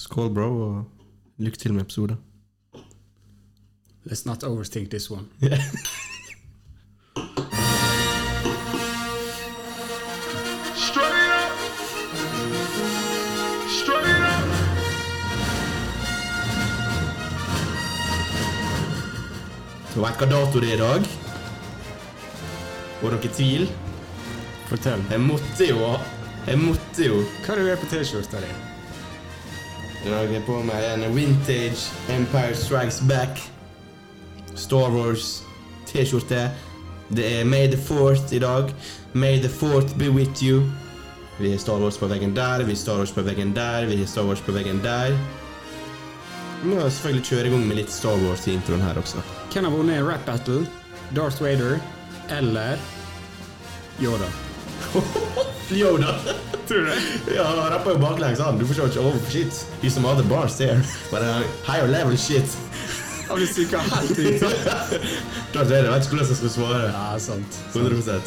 Skål, bro, og lykke til med episoden. Let's not overthink this one. Up. Du vet hva dato det er i dag? Var dere i tvil? Fortell. Jeg måtte jo Jeg måtte jo Hva er det du gjør på T-skjorta di? I har jeg på meg en vintage Empire Strikes Back Star Wars T-skjorte. Det er May the Fourth i dag. May the Fourth be with you. Vi har Star Wars på veggen der, vi har Star Wars på veggen der, vi har Star Wars på veggen der. Vi må selvfølgelig kjøre i gang med litt Star Wars i introen her også. Hvem har vunnet rap battle? Darth Vader eller Yoda? Yoda! Tror du det? Ja, han rapper jo baklengs, han. Du forstår ikke. Oh, shit. He's some other bars there. But uh, higher level shit. Han blir syka helt ut. det er det, jeg vet ikke hvordan jeg skal svare. Ja, sant. 100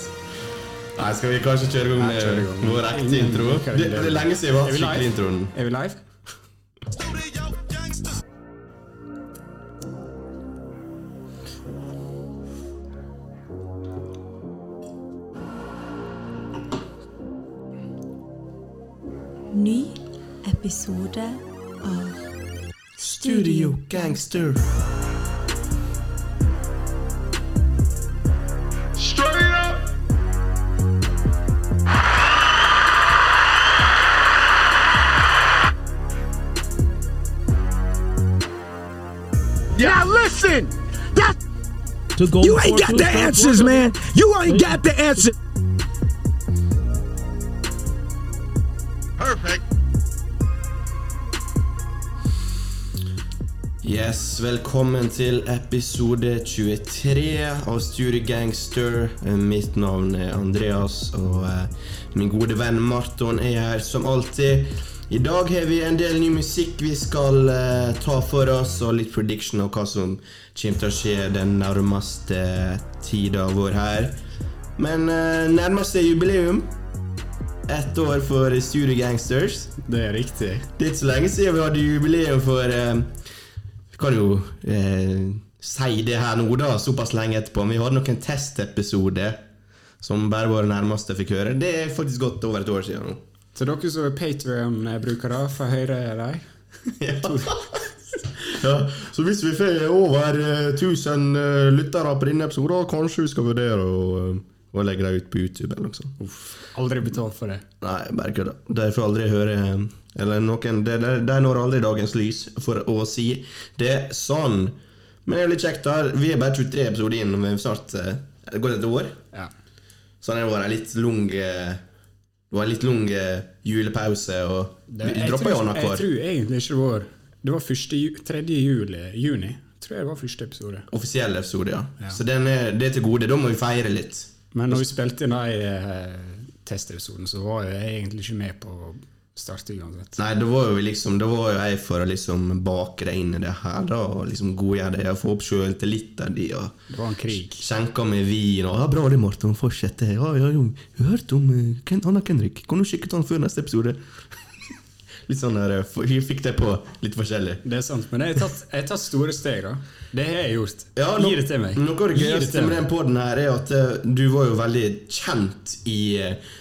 Nei, skal vi kanskje kjøre i gang med vår ekte intro? Det, det. er lenge siden vi har hatt skikkelig introen. Er vi live? Episode av Studio Gangster. Straight up. Now listen, that to go you ain't got the answers, man. You ain't got the answer. Yes, velkommen til episode 23 av Studio Gangster. Eh, Mitt navn er Andreas, og eh, min gode venn Marton er her som alltid. I dag har vi en del ny musikk vi skal eh, ta for oss, og litt prediction av hva som kommer til å skje den nærmeste tida vår her. Men uh, nærmest er jubileum. Ett år for Studio Gangsters. Det er riktig. Det er ikke så lenge siden vi hadde jubileum for Vi kan jo eh, si det her nå, da, såpass lenge etterpå. Men vi hadde nok en testepisode som bare våre nærmeste fikk høre. Det er faktisk gått over et år siden nå. Så dere som er Patrion-brukere, får høre dem. Ja, så hvis vi får over 1000 uh, uh, lyttere på denne episoden, kanskje vi skal vurdere å, eh, å legge dem ut på YouTube eller noe sånt. Aldri betalt for det. Nei, bare kødda. De får aldri høre eh, Eller noen De, de, når aldri dagens lys, for å si det sånn. Men det er litt kjekt. da Vi er bare 23 episoder inn, og vi har snart eh, Det går et år. Ja. Så det var en litt lang eh, Det var en litt lang eh, julepause, og Det, vi droppa jo tror, jeg tror egentlig ikke det var Det var første, 3. juli, juni. Tror jeg det var første episode. Offisiell episode, ja. Ja. Så den er, det er til gode. Da må vi feire litt. Men når vi spilte inn den eh, testepisoden, så var jeg egentlig ikke med på starte uansett. Nei, da var liksom var jo jeg for å liksom bake det inn i det her, da, og liksom godgjøre det, og få opp sjøltilliten og Det var en krig. Skjenka med vin og ja, 'Bra det, Martin. Fortsett det.' Ja, ja, jo. Hørt om uh, Ken, Anna Kendrick. Kan du sjekke ut han før neste episode? litt sånn der, eh, Vi fikk det på litt forskjellig. Det er sant, men jeg har tatt, tatt store steg, da. Det har jeg gjort. Ja, Gi det til meg. Noe av det gøyeste med den poden her er at uh, du var jo veldig kjent i eh,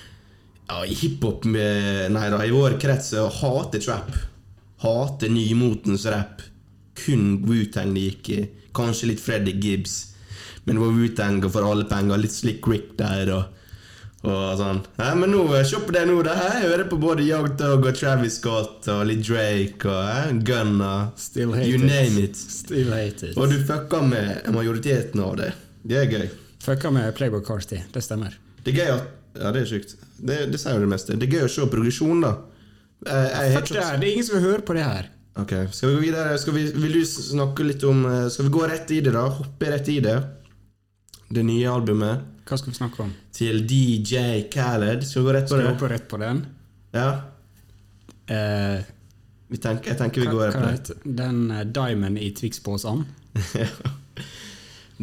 ja, i hiphop Nei da, i vår krets hater hate trap. Hater nymotens rap. Kun Wu-Tang i. Kanskje litt Freddy Gibbs. Men det var Wu-Tang for alle penger. Litt Slick Rick der og, og sånn. Nei, men nå, se på det nå. Her. Jeg hører på både Young Dog og Travis Scott og litt Drake og eh, Gunna. Still hate You it. name it. Still hate it. Og du fucka med majoriteten av det. Det er gøy. Fucka med Playboy Carty. Det stemmer. Det er gøy at Ja, det er sjukt. Det, det sier jo det meste. Det er gøy å se progresjon, da. Eh, Jeg, jeg, det. Det er ingen som vil høre på det her. Ok, Skal vi gå videre? Skal vi, vil du snakke litt om eh, Skal vi gå rett i det, da? Hoppe rett i det? Det nye albumet Hva skal vi snakke om? til DJ Khaled. Skal vi gå rett på Skal vi hoppe rett på den? Ja. Eh, Vi tenker, jeg tenker vi går rett på det. den uh, Diamond i Twix-posen?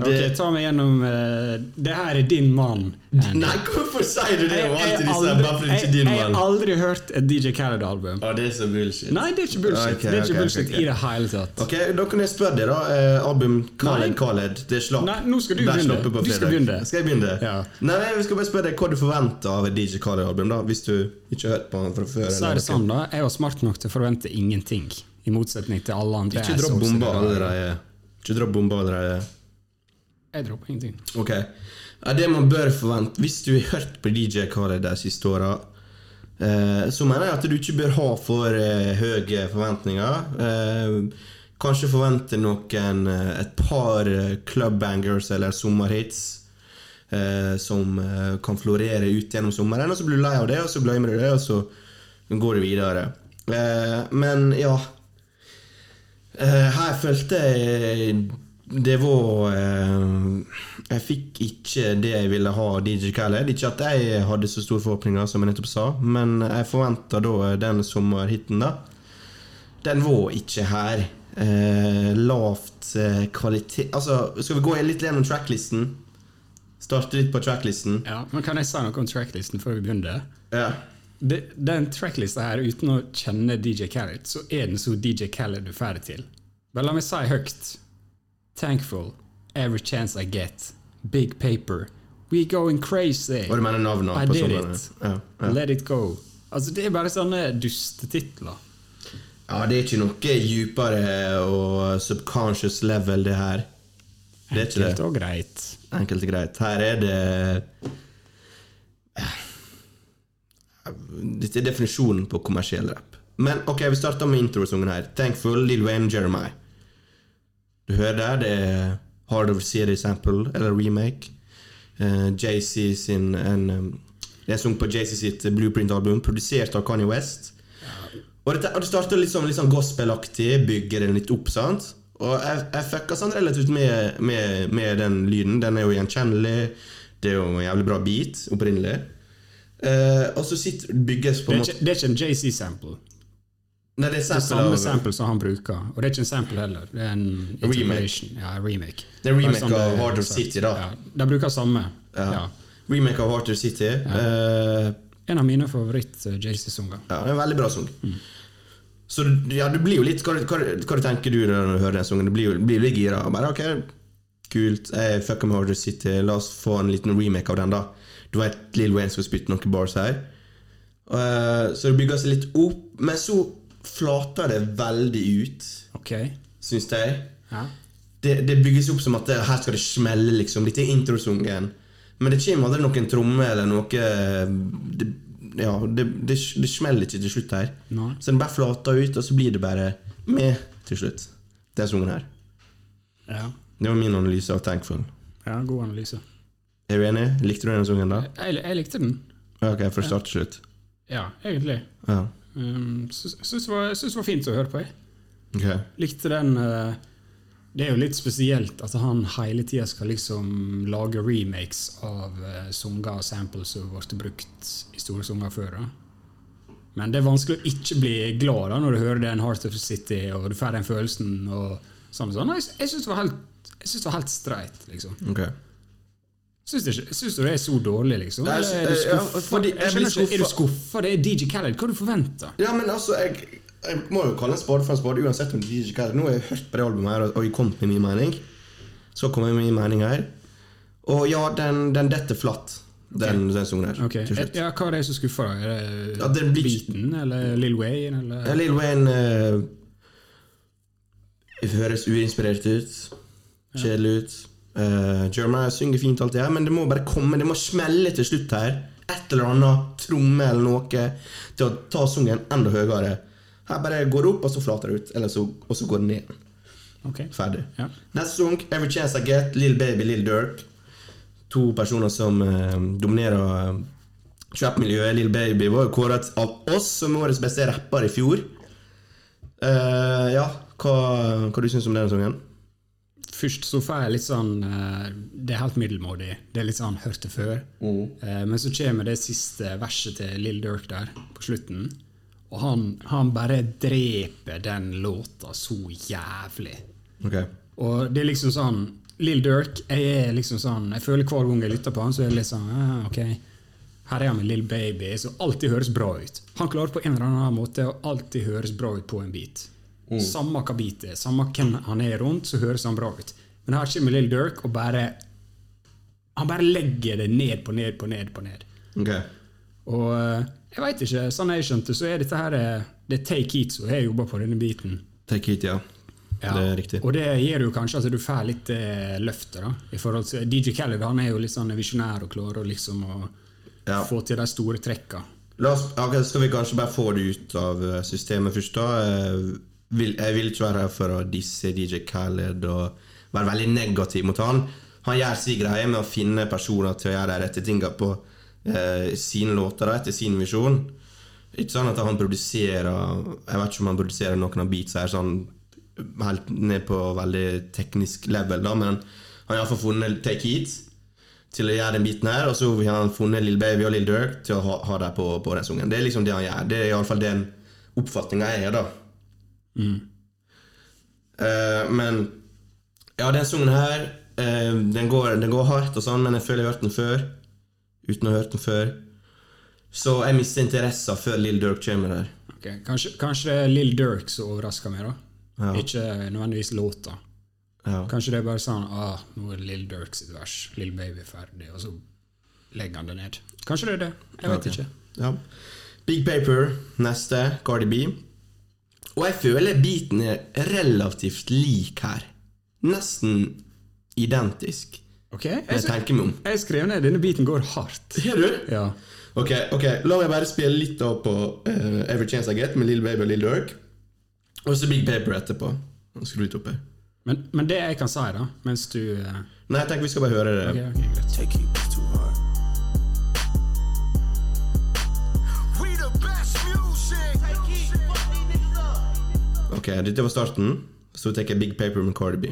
Ok, Ta meg gjennom uh, Det her er din mann. Nei, hvorfor sier du det Jeg jeg aldri, jeg, jeg har aldri hørt et DJ Khaled-album. Ja, det er så bullshit. Nei, det er ikke bullshit. okay, det er ikke okay, ok, bullshit okay, i det hele tatt. Ok, Da kan jeg spørre deg, da. Uh, album Khaled Khaled. Det slapp. Nei, nå skal du begynne. Du skal begynne. Skal jeg begynne? Ja. Nei, jeg Vi skal bare spørre deg hva du forventer av et DJ Khaled-album, da hvis du ikke har hørt på han fra før. Så er det sånn da, Jeg var smart nok til å forvente ingenting, i motsetning til alle andre. Ikke dropp bomba allerede. Ikke dropp bomba allerede. Jeg dropper ingenting. Ok. Det man bør forvente Hvis du har hørt på DJ Khaled de siste åra, eh, så mener jeg at du ikke bør ha for eh, høye forventninger. Eh, kanskje forvente noen et par clubbangers eller sommerhits som kan florere ut gjennom sommeren. Og så blir du lei av det, og så glemmer du det, og så går du videre. Men ja Her følte jeg det var eh, Jeg fikk ikke det jeg ville ha av DJ Khaled. Ikke at jeg hadde så store forhåpninger, som jeg nettopp sa, men jeg forventa da den sommerhiten, da. Den var ikke her. Eh, lavt eh, kvalitet Altså, skal vi gå litt gjennom tracklisten? Starte litt på tracklisten? Ja, men Kan jeg si noe om tracklisten før vi begynner? Ja. Det, den tracklista her, uten å kjenne DJ Khaled, så er den så DJ Khaled du får ferdig til. Men la meg si høyt. Thankful. Every chance I get. Big paper. We going crazy. Og du mener navnene på did it. Ja, ja. Let it go. Altså, det er bare sånne dustetitler. ja, det er ikke noe djupere og subconscious level, det her. Det er ikke det. Enkelt og greit. Enkelt og greit. Her er det Dette er definisjonen på kommersiell rap. Men ok, vi starter med introsangen her. 'Thankful', Lil Wayne, Jeremiah. Du hører der, det er Hard of City Sample, eller remake. Uh, JC sin en, um, Det er sunget på JC sitt Blueprint-album, produsert av Kanye West. Og, det, og det starter litt sånn, litt sånn gospelaktig, bygger den litt opp, sant? Og jeg, jeg fucka sånn relativt med, med, med den lyden. Den er jo gjenkjennelig. Det er jo en jævlig bra beat opprinnelig. Uh, og så sitter, bygges på en måte det er ikke en JC sample. Nei, det er Det er samme av- sample som han bruker. Og det er ikke en sample heller. Det er en remake. Ja, remake. Det er remake av det- så- City, da. Ja, de bruker samme. Ja. Remake av Harder City. Uh, En av mine favoritt-JC-sanger. ja, en veldig bra sang. Så ja, du blir jo litt Hva, hva, hva tenker du når du hører den sangen? Du blir jo blir litt gira. Bare ok, kult. Jeg fucker med Harder City. La oss få en liten remake av den, da. Du vet Lill Wayne skal spytte noen bars her. Uh, så det bygger seg litt opp. Men så flater det veldig ut, okay. syns jeg. Ja. det, det bygges opp som at det, her skal det smelle, liksom. Dette er introsungen. Men det kommer aldri noen tromme eller noe det, Ja, det, det, det smeller ikke til slutt her. Nei. Så den bare flater ut, og så blir det bare med til slutt. Den sangen her. Ja. Det var min analyse av Thankful. ja, god analyse. Er du enig? Likte du den sangen, da? Jeg, jeg likte den. Ok, fra start til slutt. Ja, egentlig. Ja. Um, Syns det var, fint å høre på. Jeg. Okay. Likte den uh, Det er jo litt spesielt at han hele tida skal liksom lage remakes av uh, sanger og samples som ble brukt i store sanger før. Da. Men det er vanskelig å ikke bli glad da når du hører den Heart of the City og du får den følelsen. og sånn sånn. Jeg, jeg syns det var helt, synes det var helt streit, liksom. ok. Syns du, du det er så dårlig, liksom? Nei, Eller er du skuffa? Ja, ikke, Er du skuffa. Det er DJ Khaled. Hva er du forventer? Ja, men altså, jeg, jeg må jo kalle en spade for en spade, uansett om det er ikke Nå har jeg hørt på det albumet her, og jeg kom med min mening. Så kom jeg med min mening her. Og ja, den, den detter flatt, den, den sangen her. Okay. ja, Hva er det som skuffer deg? Er det Ja, det blir- beaten eller Lill Wayne? Eller? Ja, Lil Wayne eh, høres uinspirert ut. Kjedelig ut. Uh, Jeremiah synger fint, alt det her, men det må bare komme, det må smelle til slutt her. Et eller annet tromme eller noe til å ta sangen enda høyere. Her bare går det opp, og så flater det ut. Eller så, og så går det ned. Ok. Ferdig. Ja. Neste sang, Every Chance I Get, Lill Baby, Lill Durk. To personer som eh, dominerer uh, trap-miljøet. Lill Baby var jo kåret av oss som årets beste rapper i fjor. Uh, ja, hva, hva du syns om den sangen? Først så får jeg litt sånn eh, Det er helt middelmådig. Det er litt sånn hørt det før. Mm. Men så kommer det siste verset til Lill Durk der på slutten. Og han, han bare dreper den låta så jævlig. Okay. Og det er liksom sånn Lill Durk jeg er liksom sånn Jeg føler hver gang jeg lytter på han, så er det litt sånn ah, Ok, her er han med Lill Baby, som alltid høres bra ut. Han klarer på en eller annen måte å alltid høres bra ut på en beat. Samme hva beat det er, samme hvem han er rundt, så høres han bra ut. Men her kommer Lill Dirk og bare Han bare legger det ned på ned på ned på ned. Ok. Og eh, jeg veit ikke, sånn jeg skjønte, så er dette her eh, Det er Take It som har jobba på denne biten. Take it, ja. Ja, Det er riktig. Og det gjør jo kanskje at du får litt eh, løftet. da I forhold til DJ Khaled han er jo litt sånn visjonær og klarer liksom å Ja. få til de store trekka. La oss, okay, skal vi kanskje bare få det ut av eh, systemet først, da? Vil, jeg vil ikke være her for å disse DJ Khaled og være veldig negativ mot han. Han gjør sin greie med å finne personer til å gjøre de rette tinga på eh, sine låter, etter sin visjon. Ikke sånn at han produserer Jeg vet ikke om han produserer noen av beats her sånn helt ned på veldig teknisk level, da, men han har iallfall funnet Take It til å gjøre den biten her, og så har han funnet Lill Baby og Lill Dirk til å ha, ha det på, på den sungen. Det er liksom det han gjør. Det er iallfall den oppfatninga jeg har, da. Eh, men ja, den sangen her uh, den, går, den går hardt og sånn, men jeg føler jeg har hørt den før. Uten å ha hørt den før. Så jeg mister interessen før Lill Durk kommer der. Ok, Kanskje, kanskje det er Lill Durk som overrasker meg, da. Ja. Ikke nødvendigvis låta. Ja. Kanskje det er bare sånn ah, Nå er Lill Durk sitt vers, Lill Baby ferdig, og så legger han det ned. Kanskje det er det. Jeg vet okay. ikke. Ja. Big Paper, neste, Cardi B. Og jeg føler beaten er relativt lik her. Nesten identisk. Ok, Jeg jeg, tenker meg om. jeg skrev ned denne beaten går hardt. Gjør du? Ja. Ok, ok, la meg bare spille litt av på uh, Every Chance I Get med Lil Baby og Lil Durk. Og så Big Paper etterpå. Skru litt opp her. Men, men det jeg kan si, da, mens du uh... Nei, jeg tenker vi skal bare høre det. Ok, ok, greit. Ok, dette var starten. Så tar jeg Big Paper med Cardi B.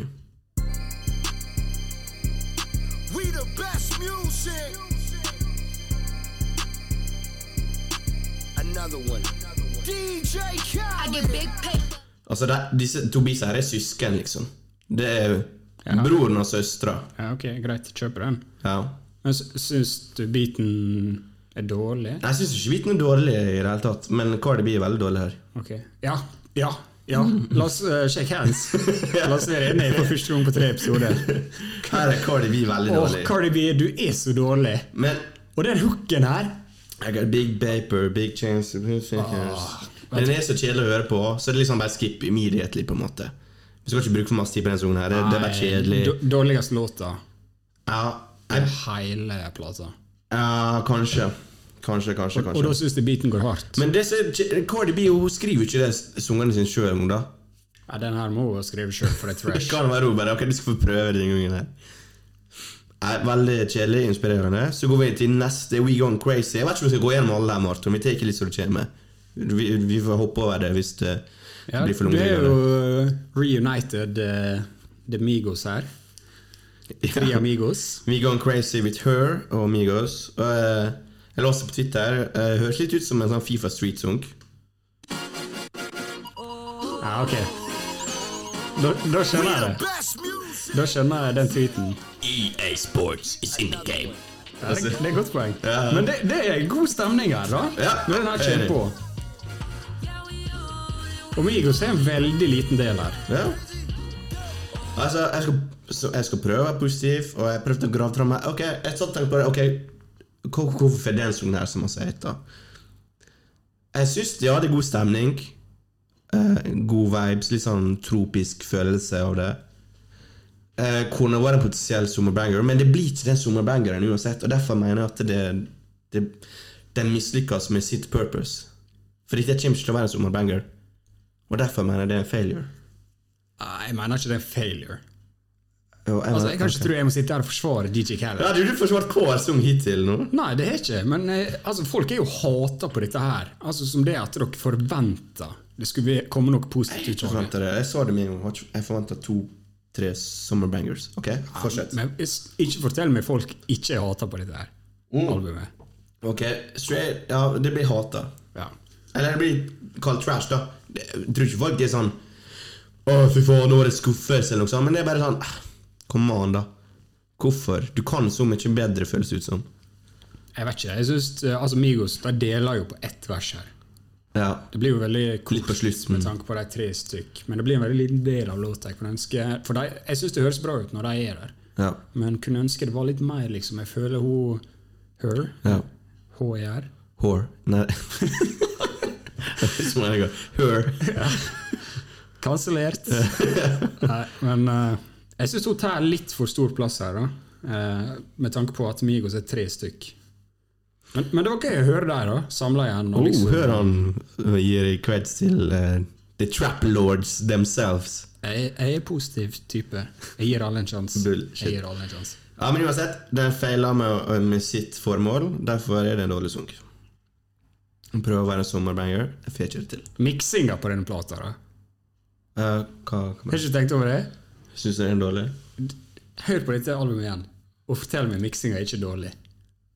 We the best music. Another one. DJ I Khaled. get big paper. Altså, det, disse to beatsa her er søsken, liksom. Det er Ja. broren og søstera. Ja, ok, greit. Kjøper den. Ja. Men syns du beaten er dårlig? Jeg syns ikke beaten er dårlig i det hele tatt, men Cardi B er veldig dårlig her. Ok. Ja, ja, ja. La oss uh, shake hands. La oss være enige for første gang på tre episoder. Her er Cardi B veldig Åh, dårlig. Cardi B, du er så dårlig. Men Og den hooken her I got big paper, big chance Den er så kjedelig å høre på, så det er liksom bare skip immediately, på en måte. Vi skal ikke bruke for masse tid på den sangen her. Det, det er bare kjedelig. Dårligste låta Ja, jeg, hele plata. ja kanskje. Kanskje, kanskje, kanskje. Og da kanskje. syns du beaten går hardt. Men Cardi B hun skriver jo ikke det sangene sine sjøl, da. Ja, den her må hun skrive sjøl, for det er trash. kan være hun bare Ok, du skal få prøve den gangen her. Er veldig kjedelig, inspirerende. Så går vi til neste We Gone Crazy. Jeg vet ikke om vi skal gå gjennom alle her, Martin. Vi tar ikke litt som det kommer. Vi, vi får hoppe over det hvis det Ja, blir for langt. du er jo uh, reunited uh, The Migos her. Tre amigos. We Gone Crazy with Her og Migos. Og, eh, jeg leste på Twitter. Uh, høres litt ut som en sånn Fifa Street-song. Ja, ok. Da, da skjønner jeg det. Da skjønner jeg den tweeten. EA Sports is in the game. Ja, det, det er et godt poeng. Ja. Men det, det er god stemning her, da. Ja, Når den her kommer på. Og Migos er en veldig liten del her. Ja. Altså, jeg skal, så jeg skal prøve å være positiv, og jeg prøvde å grave fram meg. Ok, jeg satt og tenkte på det. Ok, hvorfor er den sangen her som masse heter? Jeg syns de hadde god stemning. Eh, god vibes, litt sånn tropisk følelse av det. Eh, kunne vært en potensiell sommerbanger, men det blir ikke den sommerbangeren uansett. Og derfor mener jeg at det, det, den mislykkes med sitt purpose. For dette kommer ikke til å være en sommerbanger. Og derfor mener jeg det er en failure. Jeg mener ikke det er en failure. Jo, jeg, Altså, Jeg kan ikke okay. tro jeg må sitte her og forsvare DJ Khaled. Ja, du, du forsvart hver sang hittil nå. Nei, det er ikke. Men eh, altså, folk er jo hata på dette her. Altså Som det at dere forventer det skulle komme noe positivt ut Jeg av det. Jeg sa det med en gang. Jeg forventer to-tre summerbangers. Ok, fortsett. Men is- ikke fortell meg folk ikke er hata på dette her Mm. albumet. Ok, straight Ja, det blir hata. Ja. Eller det blir kalt trash, da. Jeg tror ikke folk er sånn Å, fy faen, nå er det skuffelse, eller noe sånt. Men det er bare sånn ah, Kom an, da. Hvorfor? Du kan så mye bedre, føles ut som. Jeg vet ikke. jeg synes, eh, altså Migos de deler jo på ett vers her. Ja. Det blir jo veldig slutt, med tanke på de tre stykk. Men det blir en veldig liten del av låta. Jeg kunne ønske For de, jeg syns det høres bra ut når de er der, Ja. men kunne ønske det var litt mer, liksom. Jeg føler hun Her, ja. HER Whore. Nei Som en gang. Her. Kansellert. Nei, men eh, jeg syns hun tar litt for stor plass her, da. Eh, med tanke på at Migos er tre stykk. Men, men det var gøy å høre der, da. Samla igjen. Og Oh, liksom, hør han gir creds til uh, The Trap Lords themselves. jeg, jeg er positiv type. Jeg gir alle en sjanse. Jeg gir alle en sjanse. Ja, men uansett, den feiler med, med sitt formål. Derfor er det en dårlig sunk. Prøver å være en sommerbanger. Jeg får ikke det til. Miksinga på denne plata, da. Uh, hva hva- Har du ikke tenkt over det? Syns du den er dårlig? Hør på dette albumet igjen, og fortell meg miksinga er ikke dårlig.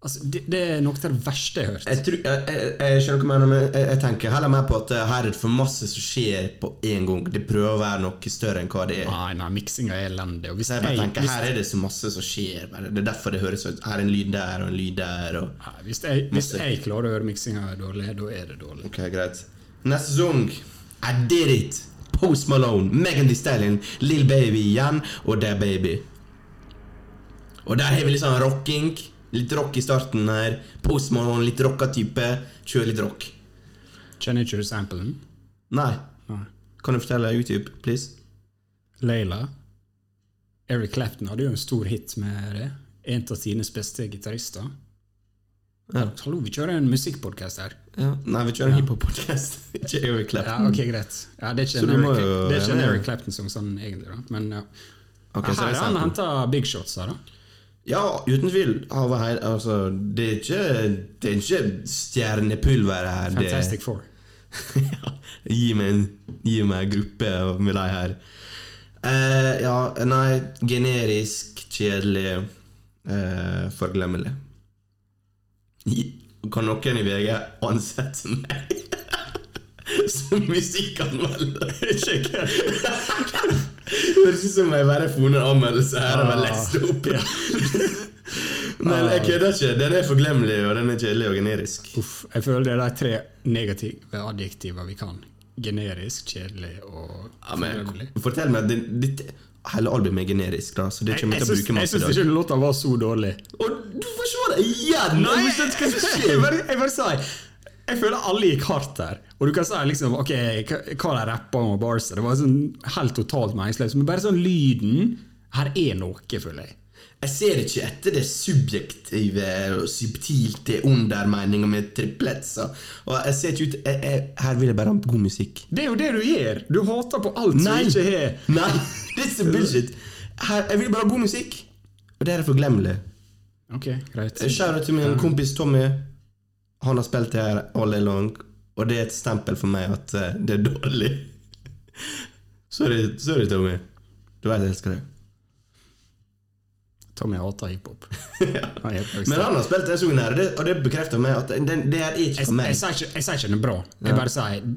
Altså, det, det er noe av det verste jeg har hørt. Jeg, tror, jeg, jeg, jeg skjønner hva du mener, men jeg, jeg tenker heller mer på at her er det for masse som skjer på én gang. Det prøver å være noe større enn hva det er. Nei, nei, miksinga er elendig. Og hvis jeg bare tenker, hvis, Her er det så masse som skjer. Det er derfor det høres ut Her er en lyd der og en lyd der. Og... nei, hvis, jeg, hvis jeg klarer å høre miksinga er dårlig, da er det dårlig. Ok, greit. Neste sang. I Did It. Post Malone, Megan Thee Stallion, Lill Baby igjen og Da Baby. Og der har vi litt sånn rocking. Litt rock i starten her. Post Malone, litt rocka type. Kjør litt rock. Kjenner ikke du samplen? Nei. Nei. Kan du fortelle YouTube, please? Layla. Eric Clapton hadde jo en stor hit med det. En av tidenes beste gitarister. Ja. Hallo, vi kjører en musikkpodkast her. ja. Nei, vi kjører en hiphop-podcast. Ikke Eric Clapton. Ja, ok, greit. Ja, det er ikke en Eric, jo- det er ikke en ja, ja. Eric Clapton som sånn egentlig, da. Men ja. Okay, her er har han henta big shots da. Ja, uten tvil. Altså, det er ikke, det er ikke stjernepulver her. Det, Fantastic Four. gi meg en gi meg en gruppe med de her. Uh, ja, nei, generisk, kjedelig, uh, forglemmelig. Kan noen i VG ansette meg som musikkanmelder? Høres ut som jeg bare har funnet en anmeldelse her og bare lest det opp. Men jeg kødder ikke. Den er forglemmelig, og den er kjedelig og generisk. Uff, jeg føler det er de tre negative adjektiver vi kan. Generisk, kjedelig og Ja, men, fortell meg, det, det, hele albumet er generisk, da, så det Jeg, kommer jeg jeg til å bruke masse i syns ikke låta var så dårlig. Og du det igjen! Nei, Jeg jeg, jeg bare, jeg bare sa Jeg føler alle gikk hardt der. Og du kan si liksom Ok, hva de rappa om og barsa, det var sånn helt totalt meningsløst. Men bare sånn lyden Her er noe, føler jeg. Jeg ser ikke etter det subjektive og subtilte undermeninga med tripletser. Og jeg ser ikke ut jeg, jeg, Her vil jeg bare ha god musikk. Det er jo det du gjør! Du hater på alt Nei! som ikke har Nei, det er så bullshit. Her, jeg vil bare ha god musikk, og det er forglemmelig. Ok, greit. Kjære til min kompis Tommy. Han har spilt det her all day long, og det er et stempel for meg at eh, det er dårlig. sorry, sorry, Tommy. Du vet jeg elsker deg. Tommy hater hiphop. ja. Men han har spilt den sangen her, og det, bekrefter meg at den, det er ikke Jeg, for meg. Jeg, jeg, jeg sier ikke den er bra. Jeg bare sier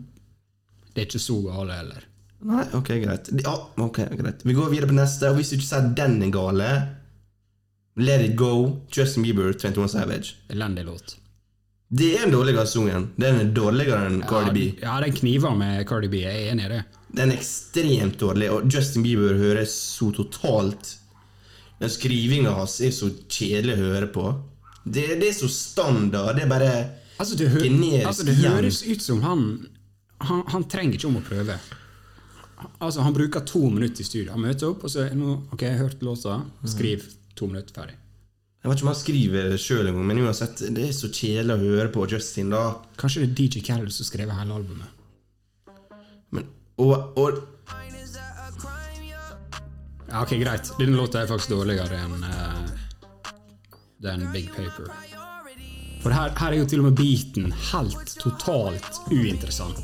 det er ikke så gale heller. Nei, ok, greit. Ja, ok, greit. Vi går videre på neste, og hvis du ikke sier den er gale Let It Go, Justin Bieber, 21 Savage. Elendig låt. Det er den dårligere sangen. Den er dårligere enn Cardi B. Ja, den kniver med Cardi B. Jeg er enig i det. Den er ekstremt dårlig, og Justin Bieber høres så totalt Den skrivinga hans er så kjedelig å høre på. Det, det er så standard. Det er bare Altså, det, generisk altså, det høres ut som han, han Han trenger ikke om å prøve. Altså, Han bruker to minutter i studio. Han møter opp, og så er nå, Ok, jeg har hørt låta. Skriv to minutter, ferdig. Jeg vet ikke om han skriver det sjøl engang, men uansett, det er så kjedelig å høre på Justin, da. Kanskje det er DJ Carol som skrev hele albumet. Men, og, og Ja, ok, Greit. Denne låta er faktisk dårligere enn uh, Big Paper. For her, her er jo til og med beaten helt totalt uinteressant.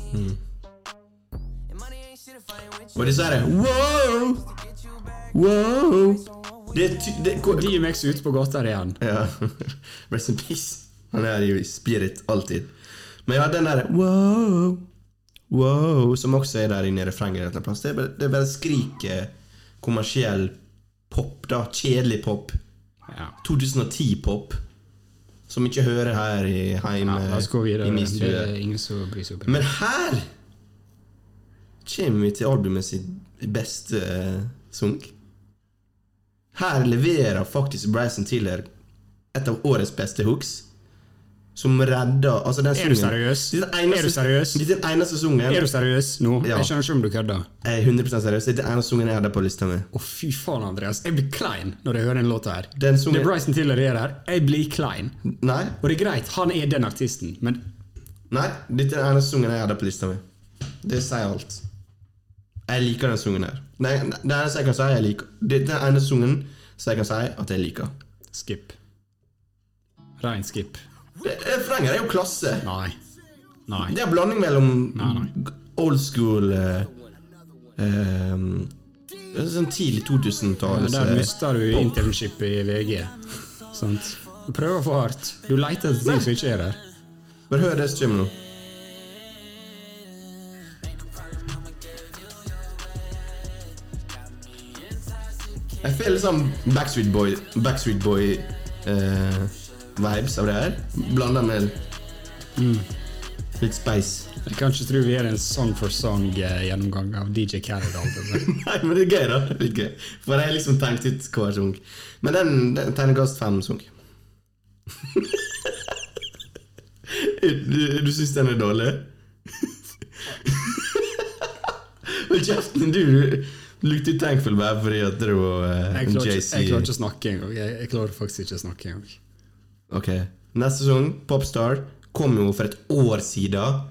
Og disse herre Wow! Wow! Det. Det, DMX ute på gata igjen. ja. Rest in peace. Han er jo i spirit alltid. Men ja, den der wow, wow, som også er der inne i refrenget det er bare, skriker kommersiell pop, da. Kjedelig pop. Ja. 2010-pop. Som ikke hører her i heim ja, videre. i min stue. Men her kommer vi til albumet sitt beste sunk. Her leverer faktisk Bryson Tiller et av årets beste hooks. Som redder altså den Er du seriøs? Er du seriøs? Dette er den eneste sesongen Er du seriøs nå? Ja. Jeg skjønner ikke om du kødder. Jeg er 100 seriøs. Dette er den eneste sesongen jeg hadde på lista mi. Å, fy faen, Andreas. Jeg blir klein når jeg hører den låta her. Den sungen... Det Bryson Tiller er her, jeg blir klein. Nei, Og det er greit, han er den artisten, men nei, dette er den eneste sungen jeg hadde på lista mi. Det sier alt. Jeg liker den sungen her. Nei, det eneste jeg kan si, jeg liker Dette er den eneste sungen som jeg kan si at jeg liker. skip. Rein skip. Refrenget er jo klasse. Nei. Nei. Det er en blanding mellom Nei, nei. old school eh, eh, Sånn tidlig 2000-talls Der mister mista du internship i VG. Sant? Du prøver for hardt. Du leter etter ting som ikke er der. Bare hør det som kommer nå. Jeg føler sånn Backstreet Boy Backstreet Boy eh, vibes av det her. Blanda med litt space. Jeg kan ikke tro vi er en song for song-gjennomgang av DJ Khaled-albumet. Nei, men det er gøy, da. Er gøy. For jeg har liksom tenkt ut hver sang. Men den, den terningkast fem-sang. du du syns den er dårlig? Hold kjeften, du! Du lukter tankfull bare fordi at det var uh, klarer ikke, jeg klarer ikke å snakke engang. Jeg, jeg klarer faktisk ikke å snakke engang. Ok. Neste sesong, Popstar, kom jo for et år siden.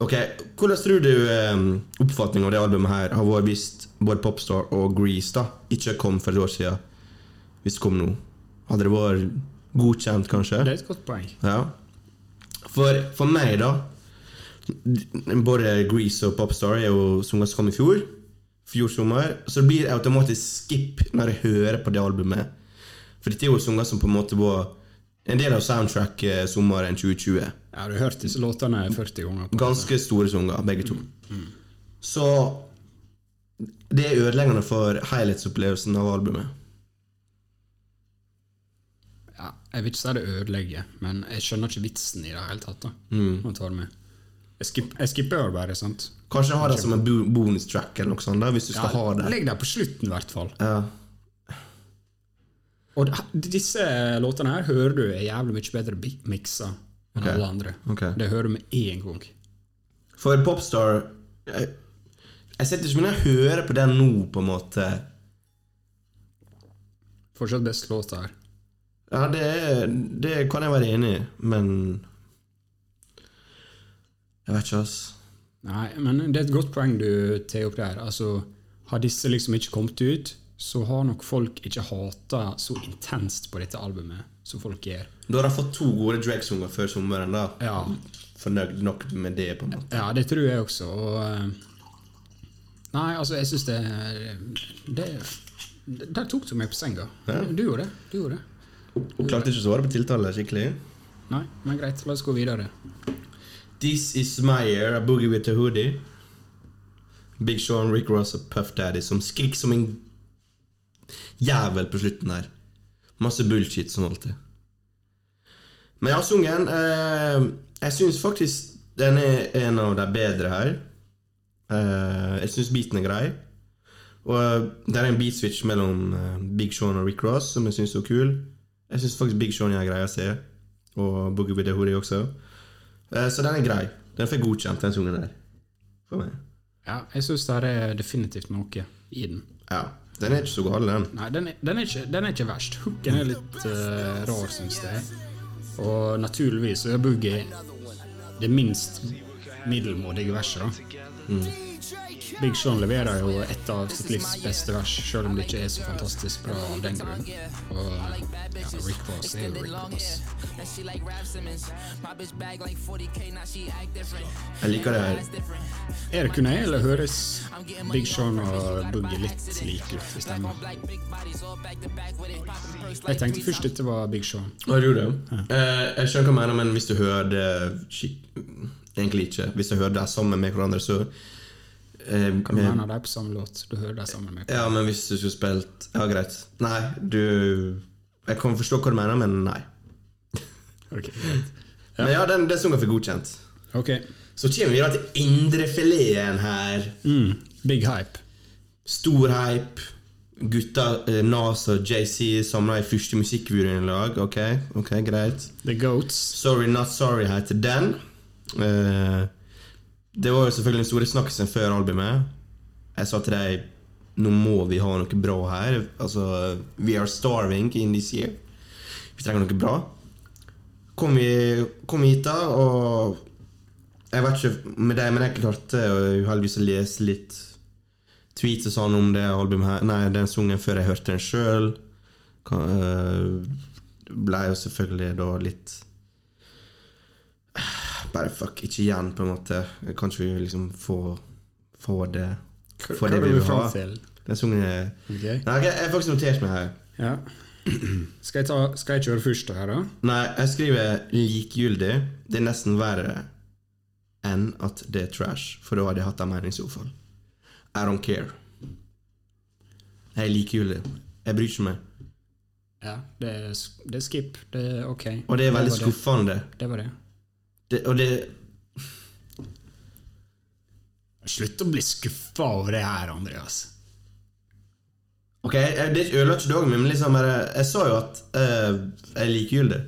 Ok, Hvordan tror du um, oppfatningen av det albumet her har vært hvis både Popstar og Grease da ikke kom for et år siden? Hvis det kom nå? Hadde det vært godkjent, kanskje? Det er et godt poeng. Ja. For, for meg, da Både Grease og Popstar er jo sanger som kom i fjor. Fjor sommer. Så det blir automatisk skip når jeg hører på det albumet. For dette er jo sanger som på en måte var en del av soundtracket sommeren 2020. Jeg har hørt disse låtene 40 ganger. Ganske store sanger, begge to. Så det er ødeleggende for helhetsopplevelsen av albumet. Ja, jeg vil ikke si det ødelegger, men jeg skjønner ikke vitsen i det hele tatt. da. Mm. Jeg, skip, jeg skipper jo bare, sant. Kanskje ha det som en bonus track eller noe sånt, da, hvis du skal ha det. Legg det på slutten, i hvert fall. Ja. Og disse låtene her hører du er jævlig mye bedre miksa enn okay. alle andre. Okay. Det hører du med én gang. For Popstar Jeg, jeg sitter ikke med å høre på den nå, på en måte. Fortsatt best låt her. Ja, det, det kan jeg være enig i, men Jeg vet ikke, ass. Nei, men det er et godt poeng du tar opp der. Altså, har disse liksom ikke kommet ut, så har nok folk ikke hata så intenst på dette albumet som folk gjør. Da har de fått to gode Drake-sanger før sommeren. da Ja. Fornøyd nok med det, på en måte. Ja, det tror jeg også. Og, eh, nei, altså, jeg syns det, det Der tok du meg på senga. Du gjorde det. Du gjorde det. Klarte ikke å svare på tiltale skikkelig. Nei, men greit. La oss gå videre. This Is My Year av Boogie With A Hoodie. Big Sean, Rick Ross og Puff Daddy som skrik som en jævel på slutten her. Masse bullshit som alltid. Men ja, sungen eh, Jeg syns faktisk den er en av de bedre her. Eh, jeg syns beaten er grei. Og eh, det er en beatswitch mellom eh, Big Sean og Rick Ross som jeg syns er kul. Jeg syns faktisk Big Sean er grei å se. Og Boogie With The Hoodie også. Eh, Så den er grei. Den får godkjent, den sungen der. For meg. Ja, jeg syns det er definitivt noe i den. Ja. Den er ikke så gal, den. Nei, den er, den er, ikke, den er ikke verst. Hooken er litt uh, rar, syns jeg. Og naturligvis er Boogie det minst middelmådige verset. da. Big Sean leverer jo et av sitt livs beste vers, selv om det ikke er så fantastisk bra av den grunn. Og ja, Rick Ross er jo Rick Ross. Jeg liker det. Er det kun jeg, eller høres Big Sean og Boogie litt like ut i stemmen? Jeg tenkte først dette var Big Sean. Gjorde du? Eh, jeg skjønner hva du mener, men hvis du hører det Egentlig ikke. Hvis du hører det sammen med hverandre, så eh, Kan du en av dem på samme låt? Du hører deg sammen med Ja, men hvis du skulle spilt Ja, greit. Nei, du Jeg kan forstå hva du mener, men nei. Ok, greit. Men ja, den, den sangen får godkjent. Ok. Så kommer vi da til indrefileten her. Mm. Big hype. Stor hype. Gutta eh, Nas og JC samla i første musikkvideoen i lag. Ok, ok, greit. The Goats. Sorry Not Sorry heter den. Eh, det var jo selvfølgelig den store snakkisen før albumet. Jeg sa til deg nå må vi ha noe bra her. Altså, We are starving in this year. Vi trenger noe bra. Kom, vi, kom hit, da, og Jeg vet ikke med deg, men jeg klarte eh, uheldigvis å lese litt tweets og sånn om det albumet her Nei, den sangen før jeg hørte den sjøl. Ble jo selvfølgelig da litt bare fuck, ikke igjen, på en måte. Kan ikke vi liksom få, få det Få det vi vil ha? Den sangen er okay. Nei, jeg har faktisk notert meg her. Ja. Skal jeg, ta, skal jeg kjøre først her, da? Nei, jeg skriver likegyldig. Det er nesten verre enn at det er trash, for da hadde jeg hatt en mening i så fall. I don't care. Jeg er likegyldig. Jeg bryr ikke meg. Ja, det er, det er skip. Det er ok. Og det er veldig det skuffende. Det. det var det. Det, og det Slutt å bli skuffa over det her, Andreas. Ok, jeg, det ødela ikke dagen min, men liksom jeg, Jeg sa jo at uh, jeg er likegyldig.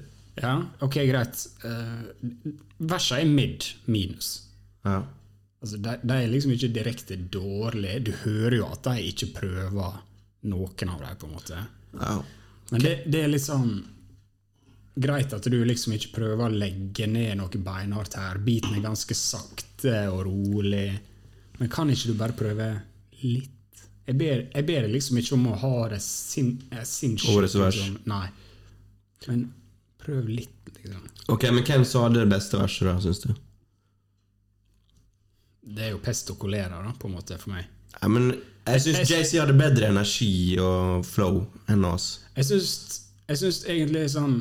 Ja, ok, greit. Uh, Versa er mid minus. Ja. Altså, de, de er liksom ikke direkte dårlige. Du hører jo at de ikke prøver noen av dem, på en måte. ja. Men det, det er litt sånn Greit at du liksom ikke prøver å legge ned noe beinhardt her. Biten er ganske sakte og rolig. Men kan ikke du bare prøve litt? Jeg ber, jeg ber liksom ikke om å ha det sin, eh, sinnssykt. Årets vers. liksom. Nei. Men prøv litt, liksom. Ok, men hvem som hadde det beste verset, da, syns du? Det er jo pest og kolera, da, på en måte, for meg. Ja, men jeg syns JC hadde bedre energi og flow enn oss. Jeg syns, jeg syns egentlig sånn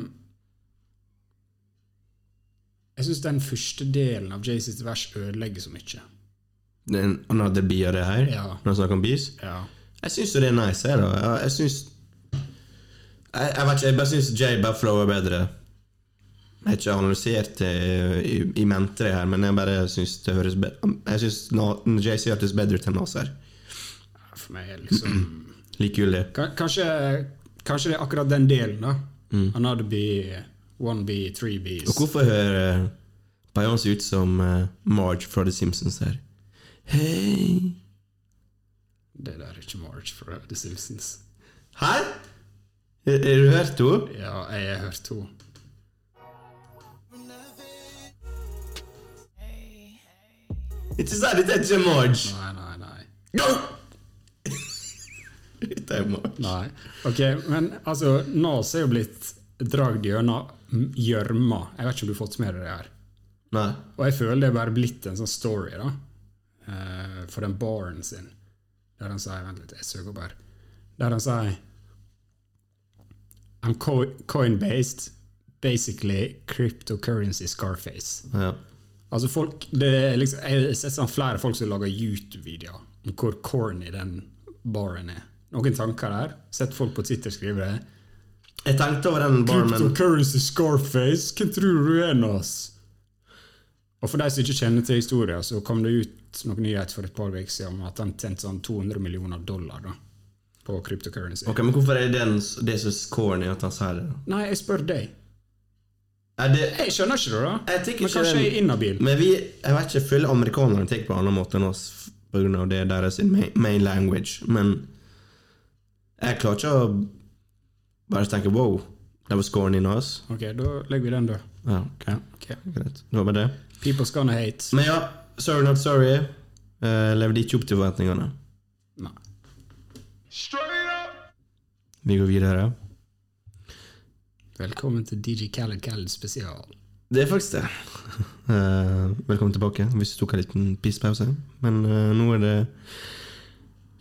jeg syns den første delen av Jay sitt vers ødelegger så mye. Den, han hadde bier det her? Ja. Når han snakker om bies? Ja. Jeg syns jo det er nice. Jeg, da. jeg syns jeg, jeg, vet ikke, jeg bare syns Jay bare flower bedre. Jeg har ikke analysert det i, i mentere her, men jeg bare syns det høres bedre Jeg syns JC hørtes bedre til enn Nasser. For meg er liksom Likegyldig. Kanskje, kanskje det er akkurat den delen, da. Mm. Han hadde blitt 1B, 3Bs. Og hvorfor hører eh, Beyoncé ut som eh, Marge fra The Simpsons her? Hei Det der er ikke Marge fra The Simpsons. Hæ? Har du hørt henne? Ja, jeg har hørt henne. Ikke si det er ikke Marge! Nei, nei, nei. Go! Dette er Marge. Nei. Ok, men altså, Nas er jo blitt dragd gjennom gjørma. Jeg vet ikke om du har fått med deg det her. Nei. Og jeg føler det er bare blitt en sånn story, da. eh, for den baren sin. Der han sier Vent litt, jeg søker opp her. Der han sier I'm co- coin-based, basically cryptocurrency Scarface. Ja. Altså folk, det liksom, Jeg har sett sånn flere folk som lager YouTube-videoer om hvor corny den baren er. Noen tanker der? Sett folk på Twitter skrive det. Jeg tenkte over den barmen. Cryptocurrency Scarface, hvem tror du er, nå, Og for de som ikke kjenner til historien, så kom det ut noen nyheter for et par uker siden om at han tjente sånn 200 millioner dollar da, på cryptocurrency. Ok, men hvorfor er det den, det så corny at han sier det? Nei, jeg spør deg. Det Jeg skjønner ikke det, da. Jeg Men kanskje jeg er inhabil. Men vi, jeg vet ikke, føler amerikanerne tar på en annen måte enn oss pga. det deres main language, men jeg klarer ikke å bare tenke wow, det var scoren in oss. Ok, da legger vi den død. Ja, ok. greit. Det var bare det. People's gonna hate. Men ja, sorry not sorry. Uh, levde ikke opp til forventningene. Nei. Straight up. Vi går videre. Velkommen til DJ Khaled Khaled spesial. Det er faktisk det. Uh, velkommen tilbake, hvis du tok en liten pisspause. Men uh, nå er det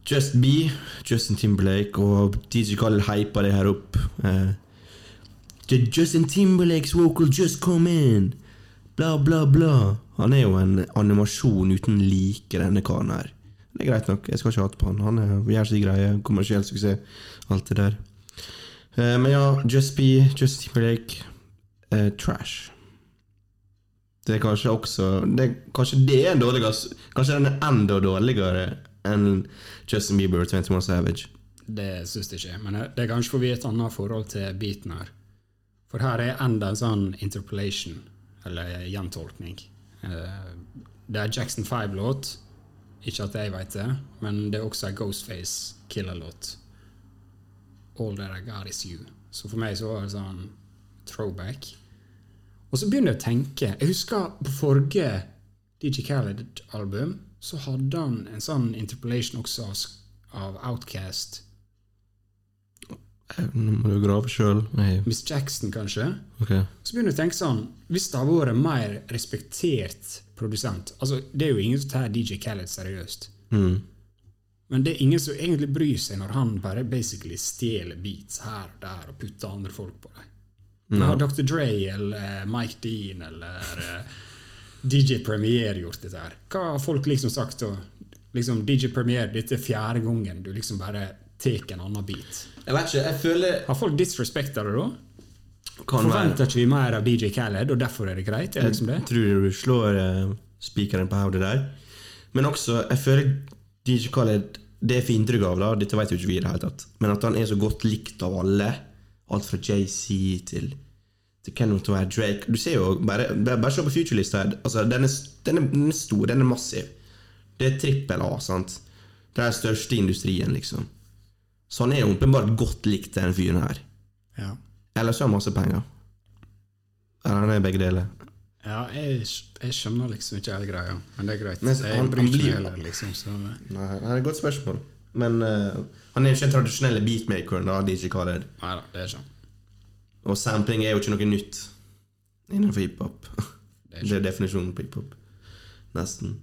Just Be, Justin Timberlake og DJ Khaled hypa det her opp. Uh, Justin Timberlakes vocal just come in. Bla, bla, bla. Han er jo en animasjon uten like, denne karen her. Det er greit nok. Jeg skal ikke hate på han. Han er, gjør sin greie. Kommersiell suksess. Alt det der. Uh, men ja, Just Be, Justin Timberlake uh, Trash. Det er kanskje også det, Kanskje det er en dårligere Kanskje den er enda dårligere enn Justin Bieber og 21 Savage. Det syns jeg ikke. Men det er kanskje fordi et annet forhold til beaten her. For her er enda en sånn interpolation, eller gjentolkning. Eh, Det er Jackson 5-låt. Ikke at jeg vet det, men det er også en Ghostface Killer-låt. All That I Got Is You. Så for meg så var det sånn throwback. Og så begynner jeg å tenke Jeg husker på forrige DJ Khaled-album så hadde han en sånn interpolation også av, Outcast. Eh, Nå må du grave sjøl. Miss Jackson, kanskje. Okay. Så begynner jeg å tenke sånn Hvis det hadde vært en mer respektert produsent altså Det er jo ingen som tar DJ Khaled seriøst. Mm. Men det er ingen som egentlig bryr seg når han bare basically stjeler beats her og der og putter andre folk på dem. No. Dr. Dre eller Mike Dean eller eh, DJ Premier gjort dette her? Hva har folk liksom sagt Og, Liksom, DJ Premier, dette er fjerde gangen du liksom bare tar en annen beat. Jeg vet ikke, jeg føler Har folk disrespekta det da? kan være Forventer ikke vi mer av DJ Khaled, og derfor er det greit? Er det liksom det? Jeg tror du slår uh, spikeren på hodet der. Men også, jeg føler DJ Khaled Det jeg får inntrykk av, da dette vet jo ikke vi i det hele tatt, men at han er så godt likt av alle. Alt fra JC til til Kenneth og Drake. Du ser jo Bare, bare, se på futurelista her. Altså, den, er, den, er, den er stor, den er massiv. Det er trippel A, sant? Det er den største industrien, liksom. Så han er jo åpenbart godt likt, den fyren her. Ja. Eller så har han masse penger. Eller han er begge deler. Ja, jeg, jeg skjønner liksom ikke hele greia, men det er greit. Men han- han blir- heller, liksom. Så, Nei, det er et godt spørsmål. Men uh, han er jo ikke den tradisjonelle beatmakeren, da, DJ Khaled. nei da, det er ikke Og sampling er jo ikke noe nytt innenfor hiphop. Det Det er definisjonen på hiphop. Nesten.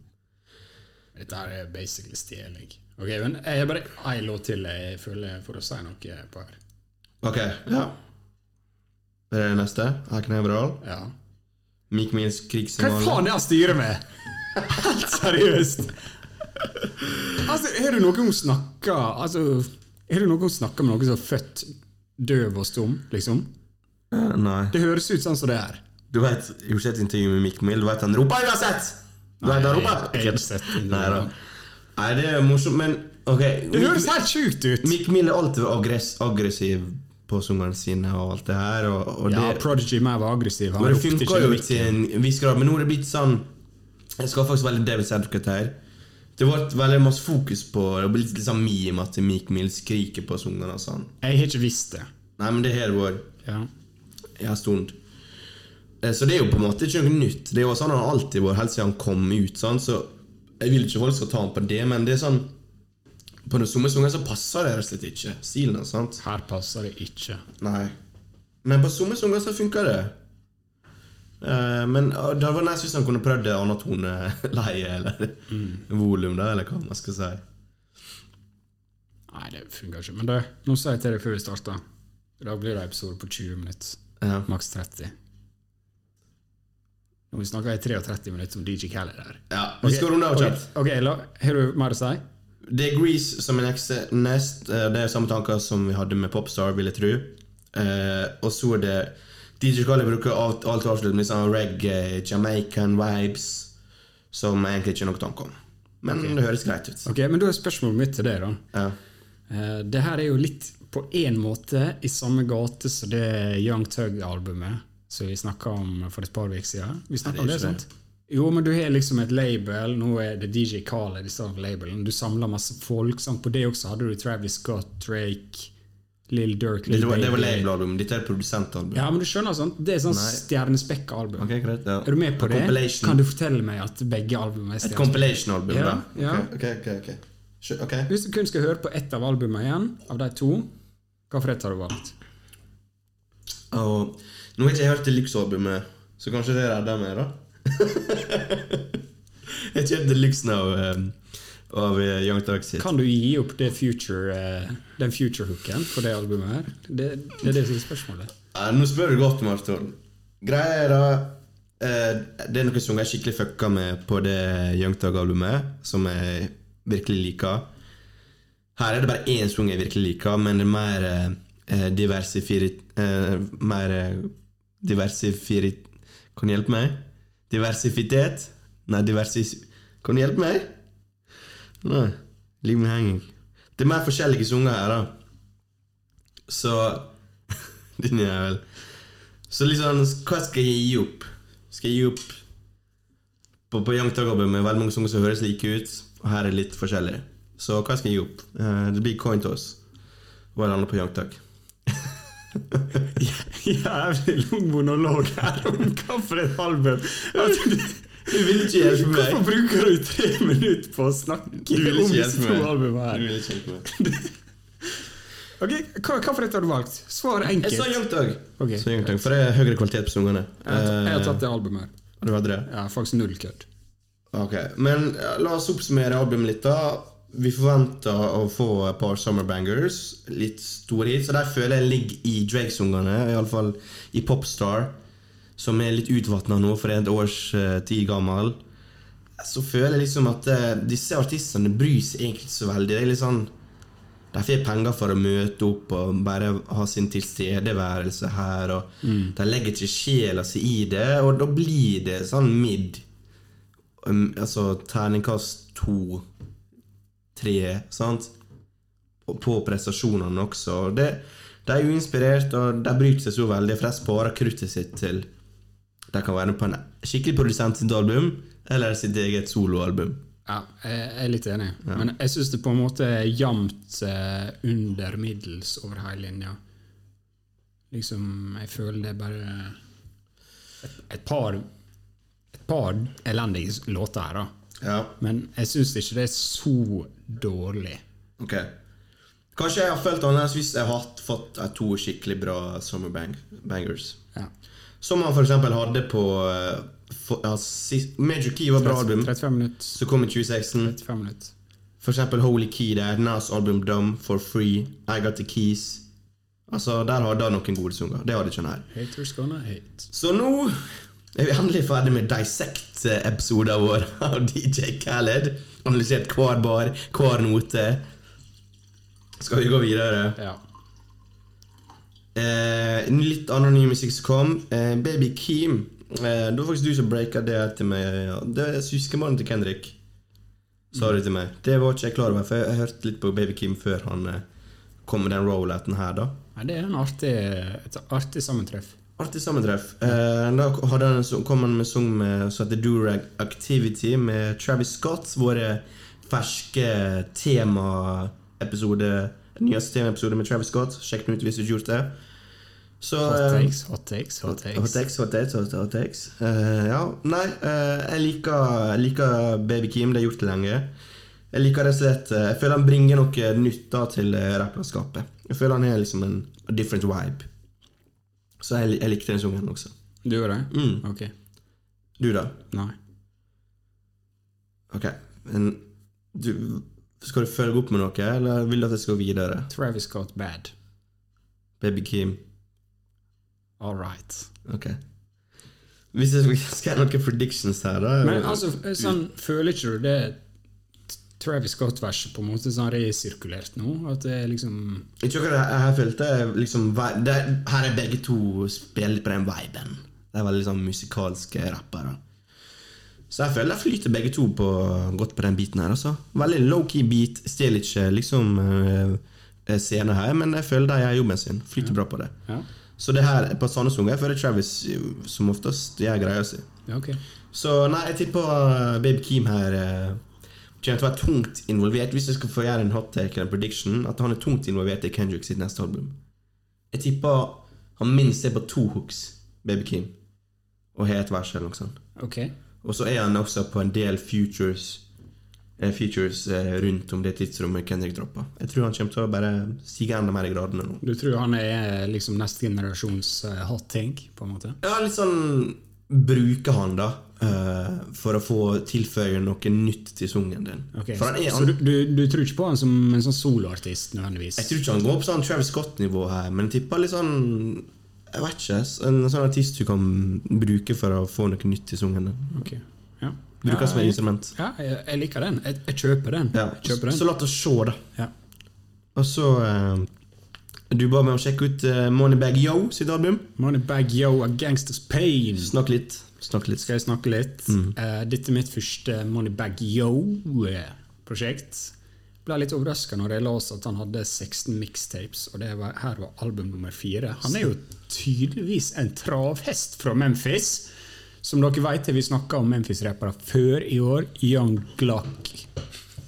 Dette her er basically stjeling. Ok, men jeg har bare én låt til jeg føler for å si noe på her. Ok, ja. Er det det neste? Hakenebral? Ja. Meek Mills Hva faen er det han styrer med?! Helt seriøst! Altså, Har du noen gang snakka altså, Har du noen gang snakka med noen som er født døv og stum, liksom? Eh, Nei. Det høres ut sånn som det er. Du vet, jeg har sett intervju med Mick Mill. Du vet han roper uansett! Du vet han roper? jeg har ikke sett. Nei da. Nei, det er morsomt, men ok. Det høres helt sjukt ut! Mick Mill er alltid aggress aggressiv på sangene sine og alt det her. Og, og Ja, det, Prodigy mer var aggressiv. Han Men det funka jo til en viss grad. Men nå er det blitt sånn Jeg skal faktisk veldig David Advocate her. Det ble veldig masse fokus på Det ble litt sånn meme at Mick Mill skriker på sangene og sånn. Jeg har ikke visst det. Nei, men det har det vært Ja. En stund. Eh, Så det er jo på en måte ikke noe nytt. Det er jo sånn han har alltid vært helt siden han kom ut. Sånn, så jeg vil ikke folk skal ta ham på det, men det er sånn På den somme sanger så passer det rett og slett ikke. Stilen hans, sant? Her passer det ikke. Nei. Men på somme sanger så funker det. Eh, men uh, det hadde vært nice hvis han kunne prøvd en annen toneleie eller volum, da, eller hva man skal si. Nei, det funker ikke. Men det, nå sier jeg til deg før vi starta. Da blir det episode på 20 minutter. Ja. Maks 30. Nå vi snakka i 33 minutter om DJ Khaled der. ja. Vi skal runde av kjapt. ok, la, Har du mer å si? Det er Grease som er nest. eh, Det er samme tanker som vi hadde med Popstar, vil jeg tro. Uh, og så er det DJ Khaled bruker alt, alt avslutt med sånn reggae, Jamaican vibes, som jeg egentlig ikke har noe tanke om. Men det høres greit ut. Ok, Men da er spørsmålet mitt til deg, da. Ja. Uh, det her er jo litt på én måte i samme gate som det Young Tug-albumet som vi snakka om for et par uker siden. Vi snakket om det, sant? Jo, men du har liksom et label. Nå er det DJ Khaled for labelen. Du samler masse folk. Sant? På det også hadde du Travis Scott, Drake, Lill Durk Lil Det var, det var labelalbum. Dette er produsentalbum. Ja, men du skjønner sant? Det er sånn stjernespekka album. Okay, greit. Ja. Er du med på A det? Kan du fortelle meg at begge albumene er Et compilation-album, Ja, da? ja. Ok, ok, okay, Skjø- ok. Hvis du kun skal høre på ett av albumene igjen, av de to, hvilket har du valgt? Og nå har ikke jeg hørt Deluxe-albumet, så kanskje det redder meg, da? jeg har hørt Deluxe nå um, av eh, Young Thug sitt. Kan du gi opp det future, uh, den future-hooken for det albumet her? Det, det er det som er spørsmålet. Ja, nå spør du godt, Marton. Greia er da uh, Det er noen sanger jeg skikkelig fucka med på det Young Thug-albumet, som jeg virkelig liker. Her er det bare én sang jeg virkelig liker, men det er mer eh, diversifirit... Eh, mer eh, diversifirit... Kan du hjelpe meg? Diversifitet? Nei, diversis... Kan du hjelpe meg? Nei, Ligg med henging. Det er mer forskjellige sanger her, da. Så Din jævel. Så liksom, hva skal jeg gi opp? Skal jeg gi opp På, på Young Tag-albumet veldig mange sanger som høres like ut, og her er litt forskjellig. Så hva skal jeg gi opp? Eh, det blir coin toss. er det lander på Young Tug. Jævlig lang monolog her om hva for et album. Du, vil ikke hjelpe meg. hvorfor bruker du tre minutter på å snakke om disse to meg. her? Du vil ikke hjelpe meg. Ok, hva, hva for et har du valgt? Svar Jeg enkelt. sa Young Dog. Ok. Så Young For det er høyere kvalitet på sangene. Jeg jeg har tatt det albumet her. Eh, Du hadde det? Ja, faktisk null kødd. Ok, Men la oss oppsummere albumet litt. da Vi forventer å få et par summer bangers. Litt store hits. Og der føler jeg ligger i Drake-sungene, iallfall i Popstar, som er litt utvatna nå, for det er et års eh, tid gammel. Så føler jeg liksom at uh, disse artistene bryr seg egentlig ikke så veldig. Det er litt sånn De får penger for å møte opp og bare ha sin tilstedeværelse her. Og De legger ikke sjela si i det, og da blir det sånn midd. Um, altså terningkast to, tre, sant? Og på prestasjonene også. Og Det, de er jo inspirert, og de bryter seg så veldig, for de sparer kruttet sitt til De kan være på en skikkelig produsent sitt album, eller sitt eget soloalbum. Ja, jeg er litt enig. Men jeg syns det på en måte er jevnt eh, under middels over hele linja. Liksom, jeg føler det er bare et, et par Et par elendige låter her, da. Ja, Men jeg syns ikke det er så dårlig. ok Kanskje jeg har følt annerledes hvis jeg har fått eh, to skikkelig bra summer bang, bangers. Ja. Som han eksempel hadde på eh, for, ja, sist, Major Key var bra album, 35 minutter. Så kom i 2016. 35 minutter. For eksempel Holy Key der, Nas album Dumb, For Free, I Got The Keys. Altså, Der hadde han noen gode sanger. Det hadde ikke han her. Haters gonna hate. Så nå er vi endelig ferdig med Dissect-episoden vår av DJ Khaled. Analysert hver bar, hver note. Skal vi gå videre? Ja. Eh, litt annen ny musikk som kom. Eh, Baby Keem. Eh, det var faktisk du som breaka det til meg. Ja. Det er søskenbarnet til Kendrick. Sa du til meg. Det var ikke jeg klar over, for jeg, jeg hørte litt på Baby Keem før han eh, kom med den rollouten her, da. Nei, det er en artig, et artig sammentreff. Artig sammentreff. Eh, da han en kom han med sang med, som heter Durag Activity med Travis Scott. Våre ferske temaepisode Nyeste temaepisode med Travis Scott. Sjekk den ut hvis du ikke gjort det. Så, Hot eh, takes, hot takes, hot takes. Hot takes, hot takes, hot, hot takes. Eh, ja, nei, uh, jeg liker, liker Baby Kim. Det har jeg gjort det lenge. Jeg liker det slett uh, Jeg føler han bringer noe nytt da til rapplandskapet. Jeg føler han er liksom en different vibe. Så jeg, jeg likte den sangen også. Du gjør det? Mm. Ok. Du, da? Nei. Ok. Men du, skal du følge opp med noe, eller vil du at jeg skal gå videre? Travis Scott bad. Baby Kim. All right. Ok. Hvis jeg skal ha noen predictions her, da Men altså, sånn, føler ikke du det Travis Scott-verset på en måte sånn resirkulert nå? At det er liksom Jeg tror ikke det jeg følte liksom, det, Her er begge to spiller på den viben. Det er veldig sånn musikalske rappere. Så jeg føler jeg flyter begge to på, godt på den biten her. Altså. Veldig low-key beat. Stjeler ikke liksom uh, scenen her, men jeg føler de gjør jobben sin. Flyter bra på det. Ja, Så det her på sånne sanger føler Travis som oftest gjør greia si. ja okay. Så nei, jeg tipper Baby Keem her kommer til å være tungt involvert, hvis jeg skal få gjøre en hot take eller en prediction, at han er tungt involvert i Kendrick sitt neste album. Jeg tipper han minst er på to hooks, Baby Kim, og har et vers eller noe sånt. Okay. Og så er han også på en del futures eh, Features eh, rundt om det tidsrommet Kendrick droppa. Jeg tror han kommer til å bare stige enda mer i gradene nå. Du tror han er liksom neste generasjons uh, hot take, på en måte? Ja, litt sånn bruker han, da, eh, for å få tilføye noe nytt til sungen din. Okay, han er, Så du, du, du tror ikke på han som en sånn soloartist nødvendigvis? jeg tror ikke han går på sånn Travis Scott-nivå her, men jeg tipper litt sånn Jeg vet ikke. En sånn artist du kan bruke for å få noe nytt til sungen din. Okay. ja. Bruker som et instrument. Ja, jeg, jeg liker den. Jeg, jeg kjøper den. Ja. Jeg kjøper den. Så la oss se, da. Ja. Og så eh, Du ba meg å sjekke ut uh, Moneybag Yo sitt album. Moneybag Yo A Gangsters Pain. Snakk litt. Snakk litt. Skal jeg snakke litt? Eh, dette er mitt første Moneybag Yo-prosjekt. Ble litt overraska når jeg leste at han hadde 16 mixtapes, og det var, her var album nummer fire. Han er jo tydeligvis en travhest fra Memphis. Som dere vet, har vi snakka om Memphis-rappere før i år. Young Glock.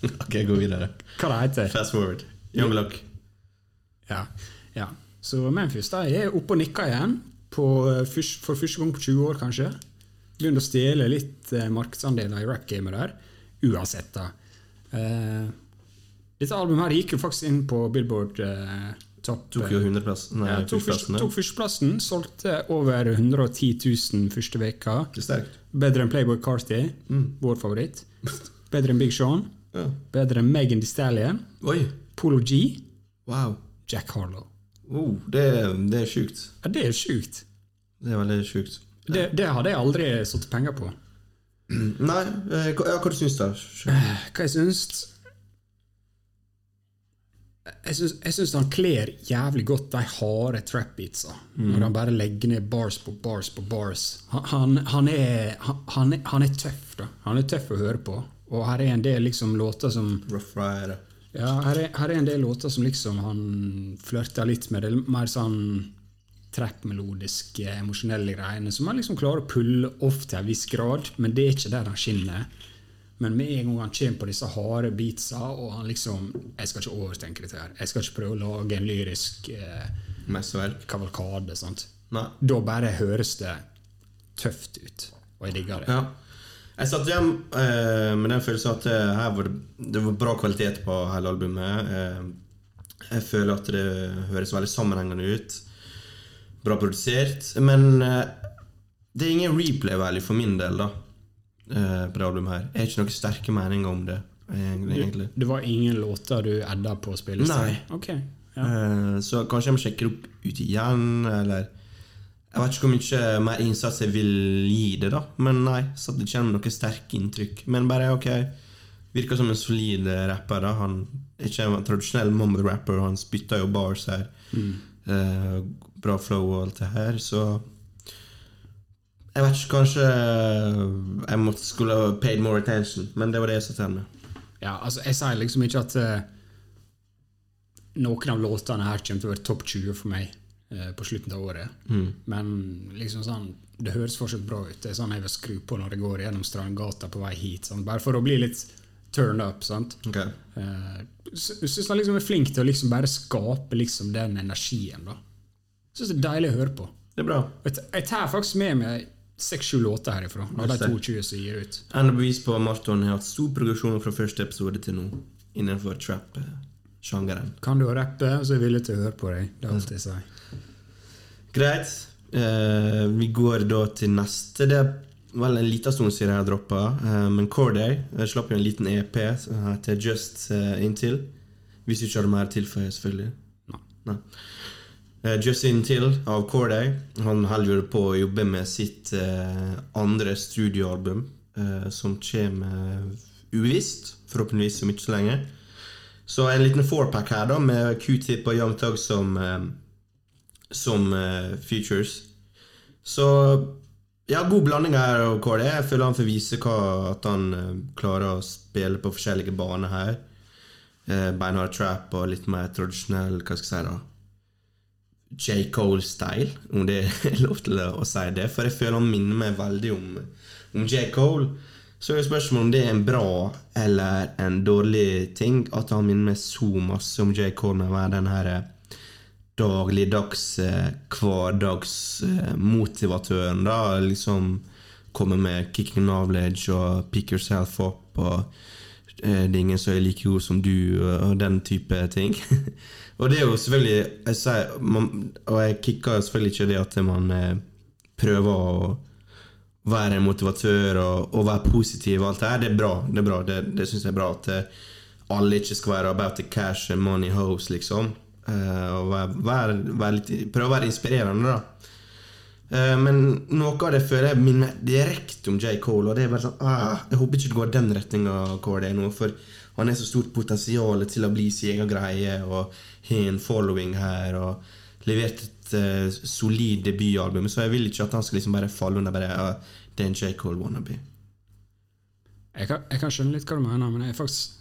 Ok, gå videre. Hva det heter Fast forward. Young Luck. Ja, ja. Så Memphis da er oppe og nikker igjen. På, eh, for første gang på 20 år, kanskje. Begynner å stjele litt eh, markedsandeler i rap-gamet der. Uansett, da. Eh, dette albumet her gikk jo faktisk inn på Billboard eh, Top Tok jo 100-plass. Nei, ja, tok, første førsteplassene. tok førsteplassen. Solgte over 110 000 første veka. Bedre enn Playboy Carty, vår favoritt. Bedre enn Big Sean. Ja. Bedre enn Megan Thee Stallion. Polo G. Wow. Jack Harlow. Oh, det, det er sjukt. Ja, det er sjukt. Det er veldig sjukt. Det, det hadde jeg aldri satt penger på. Nei, eh, hva, hva du syns du? Hva jeg syns Jeg syns, jeg syns han kler jævlig godt de harde trap-beatsa. Når han bare legger ned bars på bars på bars. Han, han, han, er, han er tøff, da. Han er tøff å høre på. Og her er en del liksom låter som Rough Rider. Ja, her er, her er en del låter som liksom han flørter litt med. Det er mer sånn trap-melodiske, emosjonelle greiene som han liksom klarer å pulle off til en viss grad, men det er ikke der han skinner. Men med en gang han kommer på disse harde beatsa, og han liksom Jeg skal ikke overtenke dette her. Jeg skal ikke prøve å lage en lyrisk eh, kavalkade. sant? Nei. Da bare høres det tøft ut, og jeg digger det. Ja. Jeg satt hjem eh, med den følelsen at eh, her var det, det var bra kvalitet på hele albumet. Eh, jeg føler at det høres veldig sammenhengende ut. Bra produsert. Men eh, det er ingen replay-value for min del, da. eh, på det albumet her. Jeg har ikke noen sterke meninger om det, egentlig. Du, Det var ingen låter du edda på spillelista? Nei. Okay, ja. Eh, Så kanskje jeg må sjekke det opp ut igjen, eller Jeg vet ikke hvor mye mer innsats jeg vil gi det, da. Men nei, satt ikke igjen med noe sterke inntrykk. Men bare ok, virker som en solid eh, rapper. da Han er ikke en tradisjonell mumble-rapper, han spytter jo bars her. Eh, bra flow og alt det her, så Jeg vet ikke, kanskje jeg måtte, skulle ha paid more attention, men det var det jeg satt igjen med. Ja, altså Jeg sier liksom ikke at uh, noen av låtene her kommer til å være topp 20 for meg eh, på slutten av året. Men liksom sånn det høres fortsatt bra ut. Det er sånn jeg vil skru på når jeg går gjennom Strandgata på vei hit. Sånn, bare for å bli litt turned up. sant? Ok. Eh, sy- Syns han liksom er flink til å liksom bare skape liksom den energien. da. Syns det er deilig å høre på. Det er bra. Jeg Jeg tar faktisk med meg seks-sju låter herifra. Av de 22 som gir ut. Enda bevis på at Marton har hatt stor progresjon fra første episode til nå innenfor trap-sjangeren. Kan du å rappe, så er jeg villig til å høre på deg. Det er alt jeg sier. Greit. Uh, vi går da til neste. Det er vel en liten stund siden jeg har droppa, uh, men Corday slapp jo en liten EP som heter Just eh, Intil. Hvis du ikke har mer å tilføye, selvfølgelig. No. Nei. Eh, Just Intil av Corday. Han holder jo på å jobbe med sitt eh, andre studioalbum, eh, som kommer uvisst. Forhåpentligvis om ikke så lenge. Så en liten fourpack her, da, med Q-tip og Young Tug som eh, som uh, features. Så ja, god blanding her av er Jeg føler han får vise hva, at han uh, klarer å spille på forskjellige baner her. Uh, Beinhard trap og litt mer tradisjonell, hva skal jeg si da J. Cole-style, om det er lov til å si det. For jeg føler han minner meg veldig om, om J. Cole. Så er det spørsmålet om det er en bra eller en dårlig ting at han minner meg så masse om J. Cole med å være den her eh, dagligdags, eh, hverdagsmotivatøren, da. Liksom komme med kicking knowledge og pick yourself up og eh, det er ingen som er like god som du, og, den type ting. og det er jo selvfølgelig jeg sier, man, Og jeg kicker selvfølgelig ikke det at man eh, prøver å være motivatør og, og være positiv og alt det her. Det er bra. Det, er det, det syns jeg er bra. At eh, alle ikke skal være about the cash and money house, liksom. Eh, og prøve å være inspirerende, da. Eh, men noe av det føler jeg minner direkte om J. Cole. Og det er bare sånn ah, Jeg håper ikke det går den retninga det er nå. For han har så stort potensial til å bli sin egen greie og har en following her. Og levert et uh, solid debutalbum. Så jeg vil ikke at han skal liksom bare falle under bare uh, Det er en J. Cole wannabe. Jeg kan, jeg kan skjønne litt hva du mener, men jeg har faktisk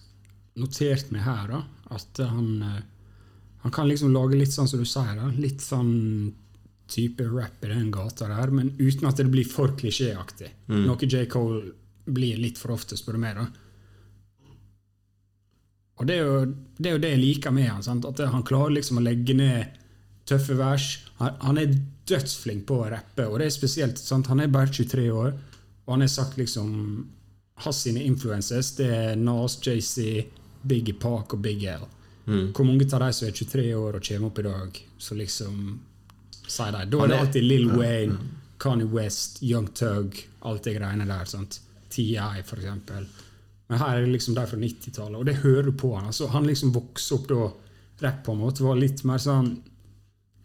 notert meg her da, at han eh, Han kan liksom lage litt sånn som du sier, da, litt sånn type rap i den gata der, men uten at det blir for klisjéaktig. Noe J. Cole blir litt for ofte, spør du meg. da. Og det er, jo, det er jo det jeg liker med han, sant? at han klarer liksom å legge ned tøffe vers. Han, han er dødsflink på å rappe, og det er spesielt. Sant? Han er bare 23 år, og han har sagt liksom Hans sine influences det er Nas, JC, Biggie Park og Big L. Hvor mange av de som er 23 år og kommer opp i dag, så liksom sier de Da er det alltid Lill Wayne, Kanye West, Young Tug, alt det greiene der. sant? TI, for eksempel. Men her er det liksom de fra 90-tallet, og det hører du på han. altså Han liksom vokste opp da rapp på en måte var litt mer sånn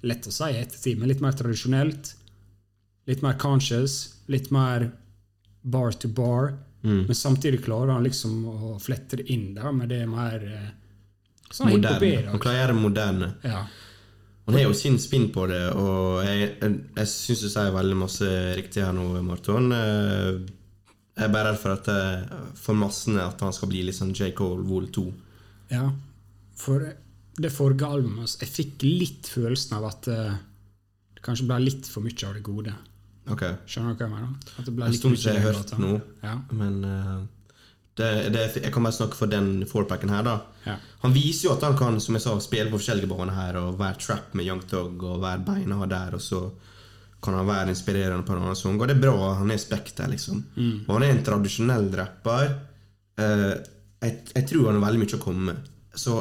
Lett å si i ettertid, men litt mer tradisjonelt. Litt mer conscious, litt mer bar to bar. Men samtidig klarer han liksom å flette det inn der med det mer eh, sånn Moderne. Han klarer å gjøre det moderne. Ja. Han har jo sin spinn på det, og jeg, jeg, jeg syns du sier veldig masse riktig her nå, Marton. Eh, Jeg er bare redd for at eh, for massene at han skal bli litt sånn J. Cole Vol 2. Ja, for det forrige albumet altså, Jeg fikk litt følelsen av at eh, det kanskje ble litt for mye av det gode. Ok. Skjønner du hva jeg mener? At det ble En litt stund mye jeg har hørt noe, Ja. men eh, det, det, jeg kan bare snakke for den fourpacken her, da. Ja. Han viser jo at han kan som jeg sa, spille på forskjellige baner her og være trap med Young Thug og være beina der, og så kan han være inspirerende på en annen sang. Og det er bra. Han er spekter, liksom. Og han er en tradisjonell rapper. Uh, jeg, jeg tror han har veldig mye å komme med. Så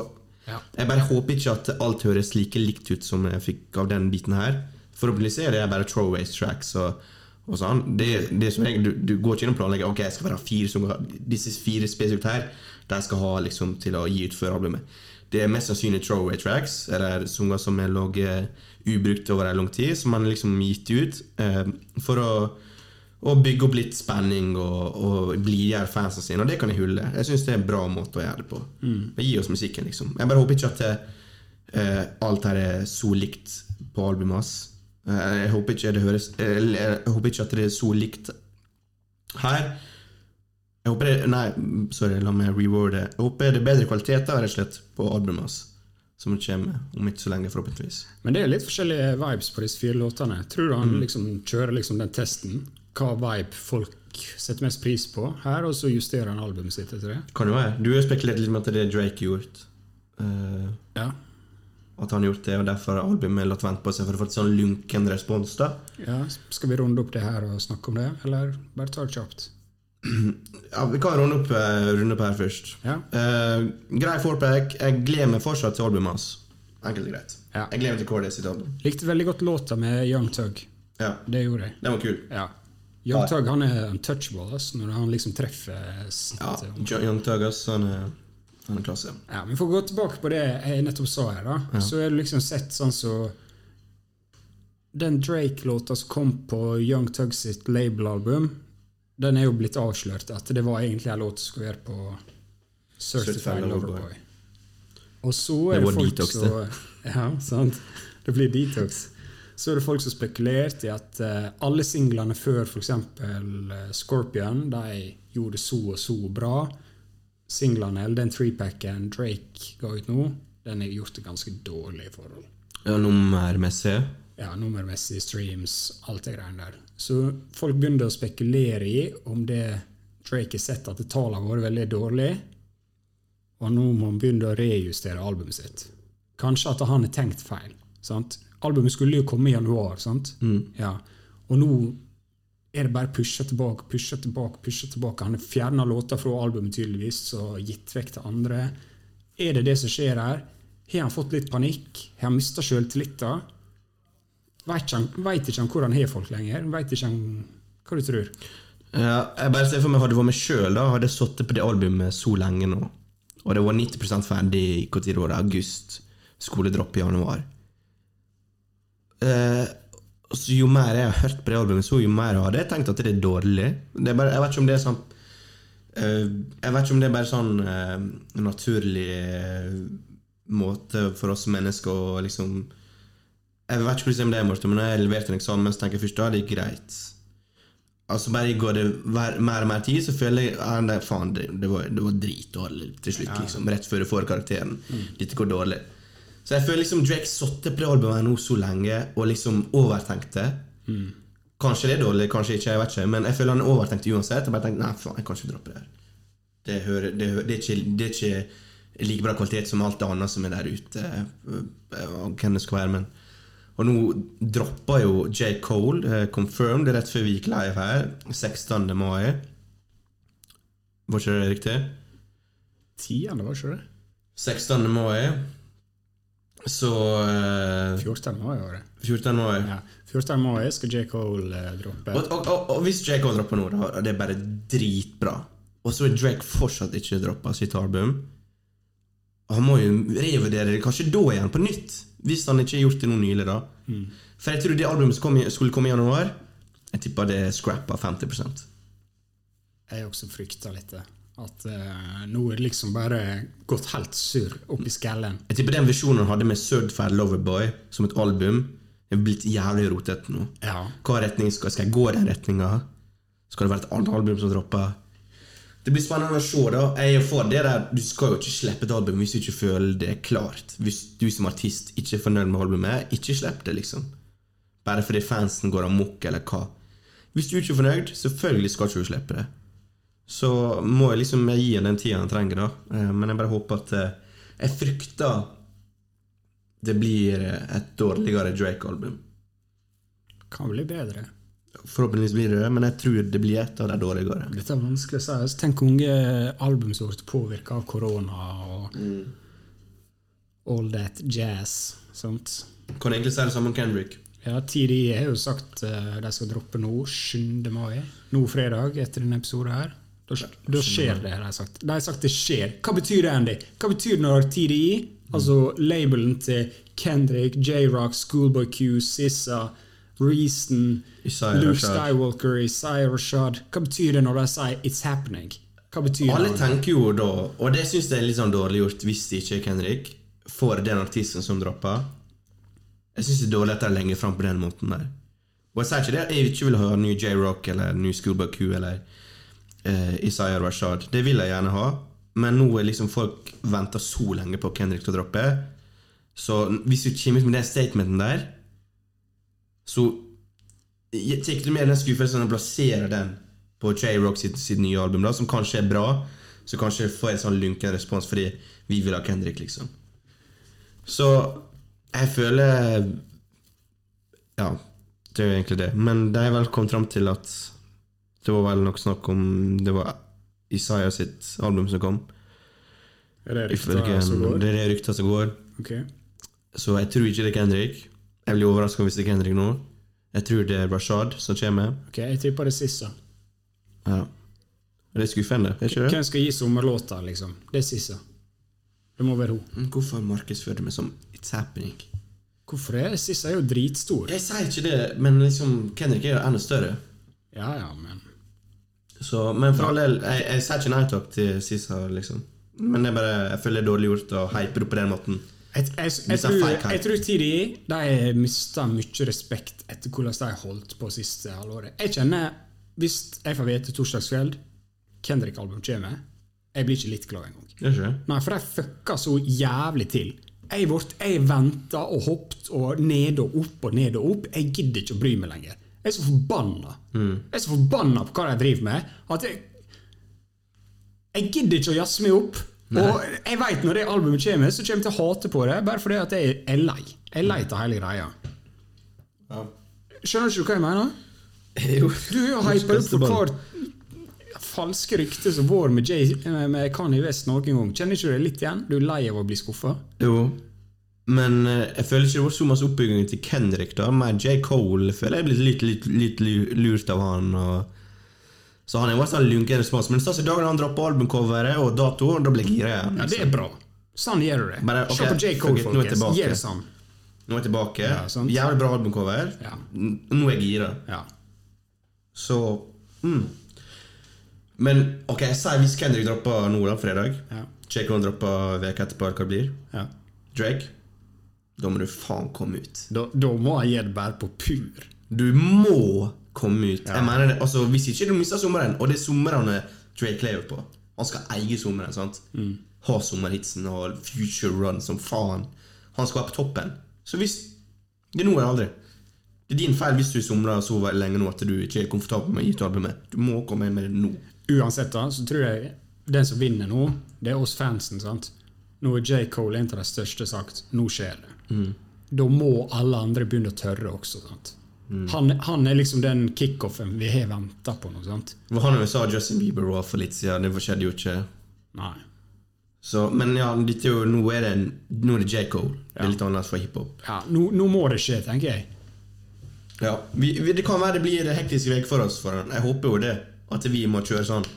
Ja. jeg bare håper ikke at alt høres like likt ut som jeg fikk av den biten her. Forhåpentligvis er det bare throwaways tracks. Og sånn. Det, det som jeg, du, du går ikke inn og planlegger Ok, jeg skal være fire som, Disse fire spesifikt her De skal ha liksom til å gi ut før albumet. Det er mest sannsynlig throwaway tracks, eller sanger som har ligget ubrukt over en lang tid, som man liksom gitt ut eh, for å, å bygge opp litt spenning og, og blidgjøre fansen sine. Og det kan jeg hulle. Jeg syns det er en bra måte å gjøre det på. Gi oss musikken, liksom. Jeg bare håper ikke at eh, alt her er så likt på albumet hans. Eh, jeg håper ikke det høres eh, Jeg håper ikke at det er så likt her. Jeg håper det Nei, sorry, la meg reworde. Jeg håper det er bedre kvalitet da, rett og slett på albumet hans. Som kommer om ikke så lenge, forhåpentligvis. Men det er litt forskjellige vibes på disse fire låtene. Tror du han Mm. liksom kjører liksom den testen? Hva vibe folk setter mest pris på her, og så justerer han albumet sitt etter det? Kan det være. Du har spekulert litt med at det er Drake gjort. Uh, Ja. At han har gjort det, og derfor har albumet latt vente på seg for å få et sånn lunken respons. da ja. Skal vi runde opp det her og snakke om det, eller bare ta det kjapt? Ja, Vi kan runde opp, eh, runde opp her først. Ja. Uh, grei fourpack. Jeg gleder meg fortsatt til albumet hans. Enkelt og greit. Ja. Jeg gleder meg til KD sitt album. Likte veldig godt låta med Young Tug. Ja, Det gjorde jeg. Den var kul. Ja. Young. Tug han er untouchable altså, når han liksom treffer sitt Ja, Young Tug ass, han er, er klasse. Ja, men For å gå tilbake på det jeg nettopp sa her, da, så er det liksom sett sånn så Den Drake-låta som kom på Young Tug sitt label-album, den er jo blitt avslørt at det var egentlig en låt som skulle være på Certified Loverboy. Og så Det er det, var folk detox, som Ja, sant? Det blir detox. Så er det folk som spekulerte i at uh, alle singlene før f.eks. Uh, Scorpion de gjorde det så og så bra. Singlene, eller den threepacken Drake ga ut nå, den er gjort i ganske dårlige forhold. Ja, nummermessig. Ja, Nummermessig, streams, alt det greiene der. Så folk begynte å spekulere i om det Drake har sett at tallene har vært veldig dårlige, og nå må han begynne å rejustere albumet sitt. Kanskje at han har tenkt feil. sant? Albumet skulle jo komme i januar, sant? Ja. Og nå er det bare pusha tilbake, pusha tilbake, pusha tilbake. Han har fjerna låter fra albumet tydeligvis og gitt vekk til andre. Er det det som skjer her? Har han fått litt panikk? Har han mista sjøltilliten? Veit ikke, han- hvor han har folk lenger? Veit ikke han hva du tror? Ja, jeg bare ser for meg Hadde det vært meg sjøl, hadde jeg sittet på det albumet så lenge nå. Og det var 90% ferdig i tid det var august. Skoledropp i januar. Eh, så jo mer jeg har hørt på det albumet, så jo mer hadde jeg tenkt at det er dårlig. Det er bare, jeg vet ikke om det er sånn eh, Jeg vet ikke om det er bare sånn uh, naturlig eh, måte for oss mennesker å liksom Jeg vet ikke hvordan det er, Morten, men når jeg leverte en eksamen, så tenker jeg først da det er greit. Altså Bare går det mer og mer tid, så føler jeg ah, nei, faen, det, det, var, det var dritdårlig til slutt. liksom Rett før du får karakteren. Dette går dårlig. Så jeg føler liksom Drake satte på det albumet nå så lenge og liksom overtenkte. Kanskje det er dårlig, kanskje ikke, jeg vet ikke, men jeg føler han overtenkte uansett. Og bare tenkte nei, faen, jeg kan ikke droppe det her. Det, hører, det, hører, det, er ikke, det er ikke like bra kvalitet som alt andre som er der ute. eh, og Hvem det skal være, men Og nå droppa jo J. Cole, eh, confirmed, rett før vi gikk live her, 16. mai. Var ikke det riktig? Tiende, var ikke det? 16. mai. Så eh, 14. mai var det. 14. mai. Ja. 14. mai skal J. Cole eh, droppe. Og, og, og, og hvis J. Cole dropper nå, da, det er bare dritbra. Og så er Drake fortsatt ikke droppa sitt album. Han må jo revurdere det kanskje da igjen, på nytt. Hvis han ikke har gjort det nå nylig, da. For jeg tror det albumet som kom skulle komme i januar, jeg tipper det scrappa 50% Jeg også frykter litt det. At uh, nå er det liksom bare gått helt surr opp i skallen. Jeg tipper den visjonen han hadde med Certified Loverboy som et album, er blitt jævlig rotete nå. Ja. Hva retning skal, skal jeg gå i den retninga? Skal det være et annet album som dropper? Det blir spennende å se. da Jeg er for det der Du skal jo ikke slippe et album hvis du ikke føler det er klart. Hvis du som artist ikke er fornøyd med albumet, ikke slipp det, liksom. Bare fordi fansen går amok, eller hva. Hvis du ikke er fornøyd, selvfølgelig skal ikke du slippe det. Så må jeg liksom gi han den tida han trenger, da. Eh, Men jeg bare håper at eh, Jeg frykter det blir et dårligere Drake-album. Kan bli bedre. Forhåpentligvis blir det det, men jeg tror det blir et av de dårligere. Dette er vanskelig å si. Altså, Tenk mange album som ble påvirka av korona og all that jazz. Sant? Kan egentlig si det samme om Kendrick. Ja, TDI har jo sagt uh, de skal droppe nå 7. mai. Nå fredag, etter denne episoden her. Da, da skjer det, har de sagt. De har sagt det skjer. Hva betyr det, Andy? Hva betyr det når TDI, altså labelen til Kendrick, J-Rock, Schoolboy Q, Sissa, Reason, Luke Skywalker, Isaiah Rashad Hva betyr det når de sier 'it's happening'? Hva betyr Alle det? tenker jo da, og det syns jeg er litt sånn dårlig gjort hvis det ikke er Kendrick, for den artisten som dropper. Jeg syns det er dårlig at de legger fram på den måten der. Og jeg sier ikke det at jeg ikke vil høre ny J-Rock eller ny Schoolboy Q eller eh, Isaiah Rashad. Det vil jeg gjerne ha, men nå er liksom folk venter så lenge på Kendrick til å droppe. Så hvis du kommer ut med den statementen der, så tar du med den skuffelsen og plasserer den på J-Rock sitt, sitt nye album, da, som kanskje er bra, så kanskje får jeg en sånn lunken respons fordi vi vil ha Kendrick, liksom. Så jeg føler Ja, det er jo egentlig det. Men de har vel kommet fram til at det var vel nok snakk om Det var Isaiah sitt album som kom. Er det rykta som går? Det er det rykter som går. Ok. Så jeg tror ikke det er Kendrick. Jeg blir overraska hvis det er Kendrick nå. Jeg tror det er Rashad som kommer. ok, jeg tipper det Sissa. Ja. Det er skuffende, er ikke det? Hvem skal gi sommerlåta, liksom? Det er Sissa. Det må være hun. Hvorfor markedsfører du meg som It's happening? Hvorfor det? Sissa er jo dritstor. Jeg sier ikke det, men liksom Kendrick er jo enda større. Ja, ja, men Så, men for all del, jeg, jeg sier ikke nei takk til Sisa, liksom. Men det er bare, jeg føler det er dårlig gjort å hype det på den måten. jeg, jeg, jeg, tror, jeg tror de har mista mye respekt etter hvordan de har holdt på siste halvåret. Jeg kjenner, Hvis jeg får vite torsdagskveld Kendrick-album kommer, jeg blir ikke litt glad engang. Nei, for de fucka så jævlig til. Jeg, vart, jeg venta og hoppet og ned og opp og ned og opp. Jeg gidder ikke å bry meg lenger. Jeg er så forbanna. Jeg er så forbanna på hva de driver med, at jeg Jeg gidder ikke å jazze meg opp. Og jeg vet når det albumet kommer, så kommer jeg til å hate på det, bare fordi at jeg er lei. Jeg er lei av hele greia. Skjønner ikke du hva jeg mener? Jo. Du har jo hypa opp for hvert falske rykte som vår med, Jay, med Kanye West noen gang. Kjenner ikke du det litt igjen? Du er lei av å bli skuffa? Jo. Men eh, jeg føler ikke det var så masse oppbygging til Kendrick. da Mer J. Cole føler jeg er blitt litt, litt, litt lurt av han. Og... Så han er jo en fall lunken respons. Men så dagen han droppa albumcoveret og dato, da blir jeg gira igjen. Ja, det er bra. Sånn gjør du det. Bare, okay, Se på J. Cole, nå er jeg folkens. tilbake. Gjør det sånn. Nå er jeg tilbake. Ja. Jævlig bra albumcover. Ja. Nå er jeg gira. Ja. Så mm. Men ok, jeg sier hvis Kendrick dropper nå, da, fredag. Ja. J. Cole dropper veka etterpå, hva det blir. ja. Drake. Da må du faen komme ut. Da, da må jeg bare på pur. Du må komme ut. Ja. Jeg mener det, altså Hvis ikke du mister sommeren, og det er somrene Drake lever på Han skal eie sommeren. sant? Mm. Ha sommerhitsen og future run som faen. Han skal være på toppen. Så hvis Det er nå eller aldri. Det er din feil hvis du somrer så lenge nå at du ikke er komfortabel med å gi ut albumet. Du må komme inn med det nå. Uansett, da, så tror jeg den som vinner nå, det er oss fansen. sant? Nå er J. Cole en av de største sagt nå skjer det. Da må alle andre begynne å tørre også. sant? Han, han er liksom den kickoffen vi har venta på. noe sant? Var han jo sa Justin Bieber var for litt siden. Det skjedde jo ikke. Nei. Så, men ja, jo, nå er det, nå er det J. Cole. Det er litt annerledes for hiphop. Ja, nå, nå må det skje, tenker jeg. Ja, vi, vi, Det kan være det blir en hektisk uke for oss. For. Jeg håper jo det. At vi må kjøre sånn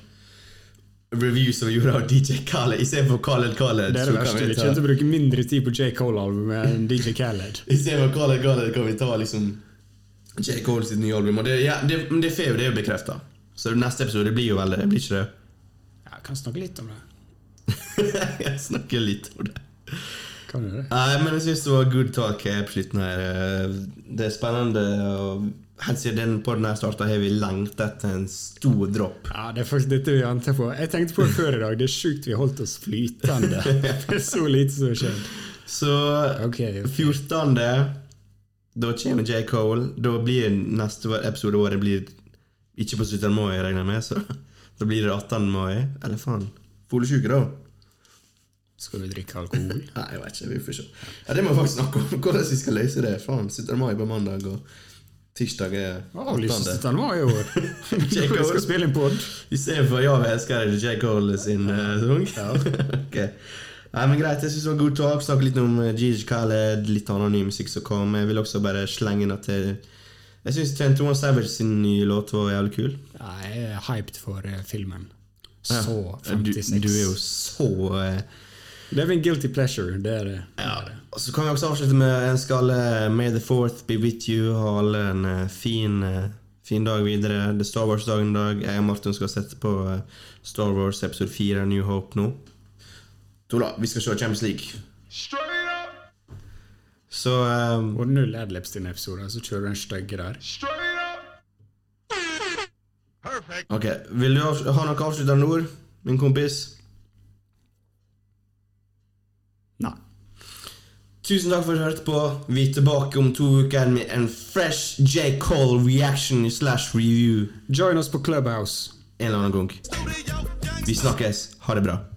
review som vi gjorde av DJ Khaled istedenfor Khaled Khaled. Det er det verste. Vi kjente kommer til å bruke mindre tid på J. Cole-albumet enn DJ Khaled. Istedenfor Khaled Khaled kan vi ta liksom J. Cole sitt nye album. Og det, ja, det, det er fair, det er jo bekrefta. Så neste episode blir jo vel det. Blir ikke det? Ja, jeg kan snakke litt om det. jeg snakker litt om det. Kan du det? Nei, men jeg syns det var good talk her på slutten her. Det er spennende. og Helt siden den podden her starta, har vi lengtet etter en stor dropp. Ja, det er faktisk dette vi venter på. Jeg tenkte på det før i dag. Det er sjukt vi holdt oss flytende. Det er så lite som har skjedd. Så okay, okay. 14. Da kommer J. Cole. Da blir neste episode året blir ikke på 17. mai, regner jeg med. Så da blir det 18. mai. Eller faen. Folesjuke, da? Skal vi drikke alkohol? Nei, jeg vet ikke. Vi får se. Ja, det må vi faktisk snakke om. Hvordan vi skal løse det. Faen, 17. mai på mandag, og tirsdag er Avlyst 18. 17. var i år. J. Vi skal spille en pod. Istedenfor Ja, vi elsker deg, Jake Hole sin uh, sang. ok. Nei, men Greit, jeg synes det var god talk. Snakke litt om uh, Gigi Khaled, litt annen ny musikk som kom. Jeg vil også bare slenge inn at jeg, jeg syns 21 Savage sin nye låt var jævlig kul. Ja, jeg er hyped for uh, filmen. Så Ja, du, 56. du er jo så uh, Det er en guilty pleasure. Det er det. Ja. Og Så kan vi også avslutte med en skal May the fourth be with you. Ha alle en uh, fin, uh, fin dag videre. Det er Star Wars-dagen i dag. Jeg og Martin skal sette på Star Wars episode 4 New Hope nå. Tola, vi skal se Champions League. Straight up, Så um, Og null adlibs denne episode, så kjører du den stygge der. straight up. Perfect. Ok, Vil du ha noen avsluttende ord, min kompis? Nei. Tusen takk for at du hørte på. Vi er tilbake om to uker med en fresh J. Cole reaction slash review Join oss på Clubhouse. en eller annen gang. Vi snakkes. Ha det bra.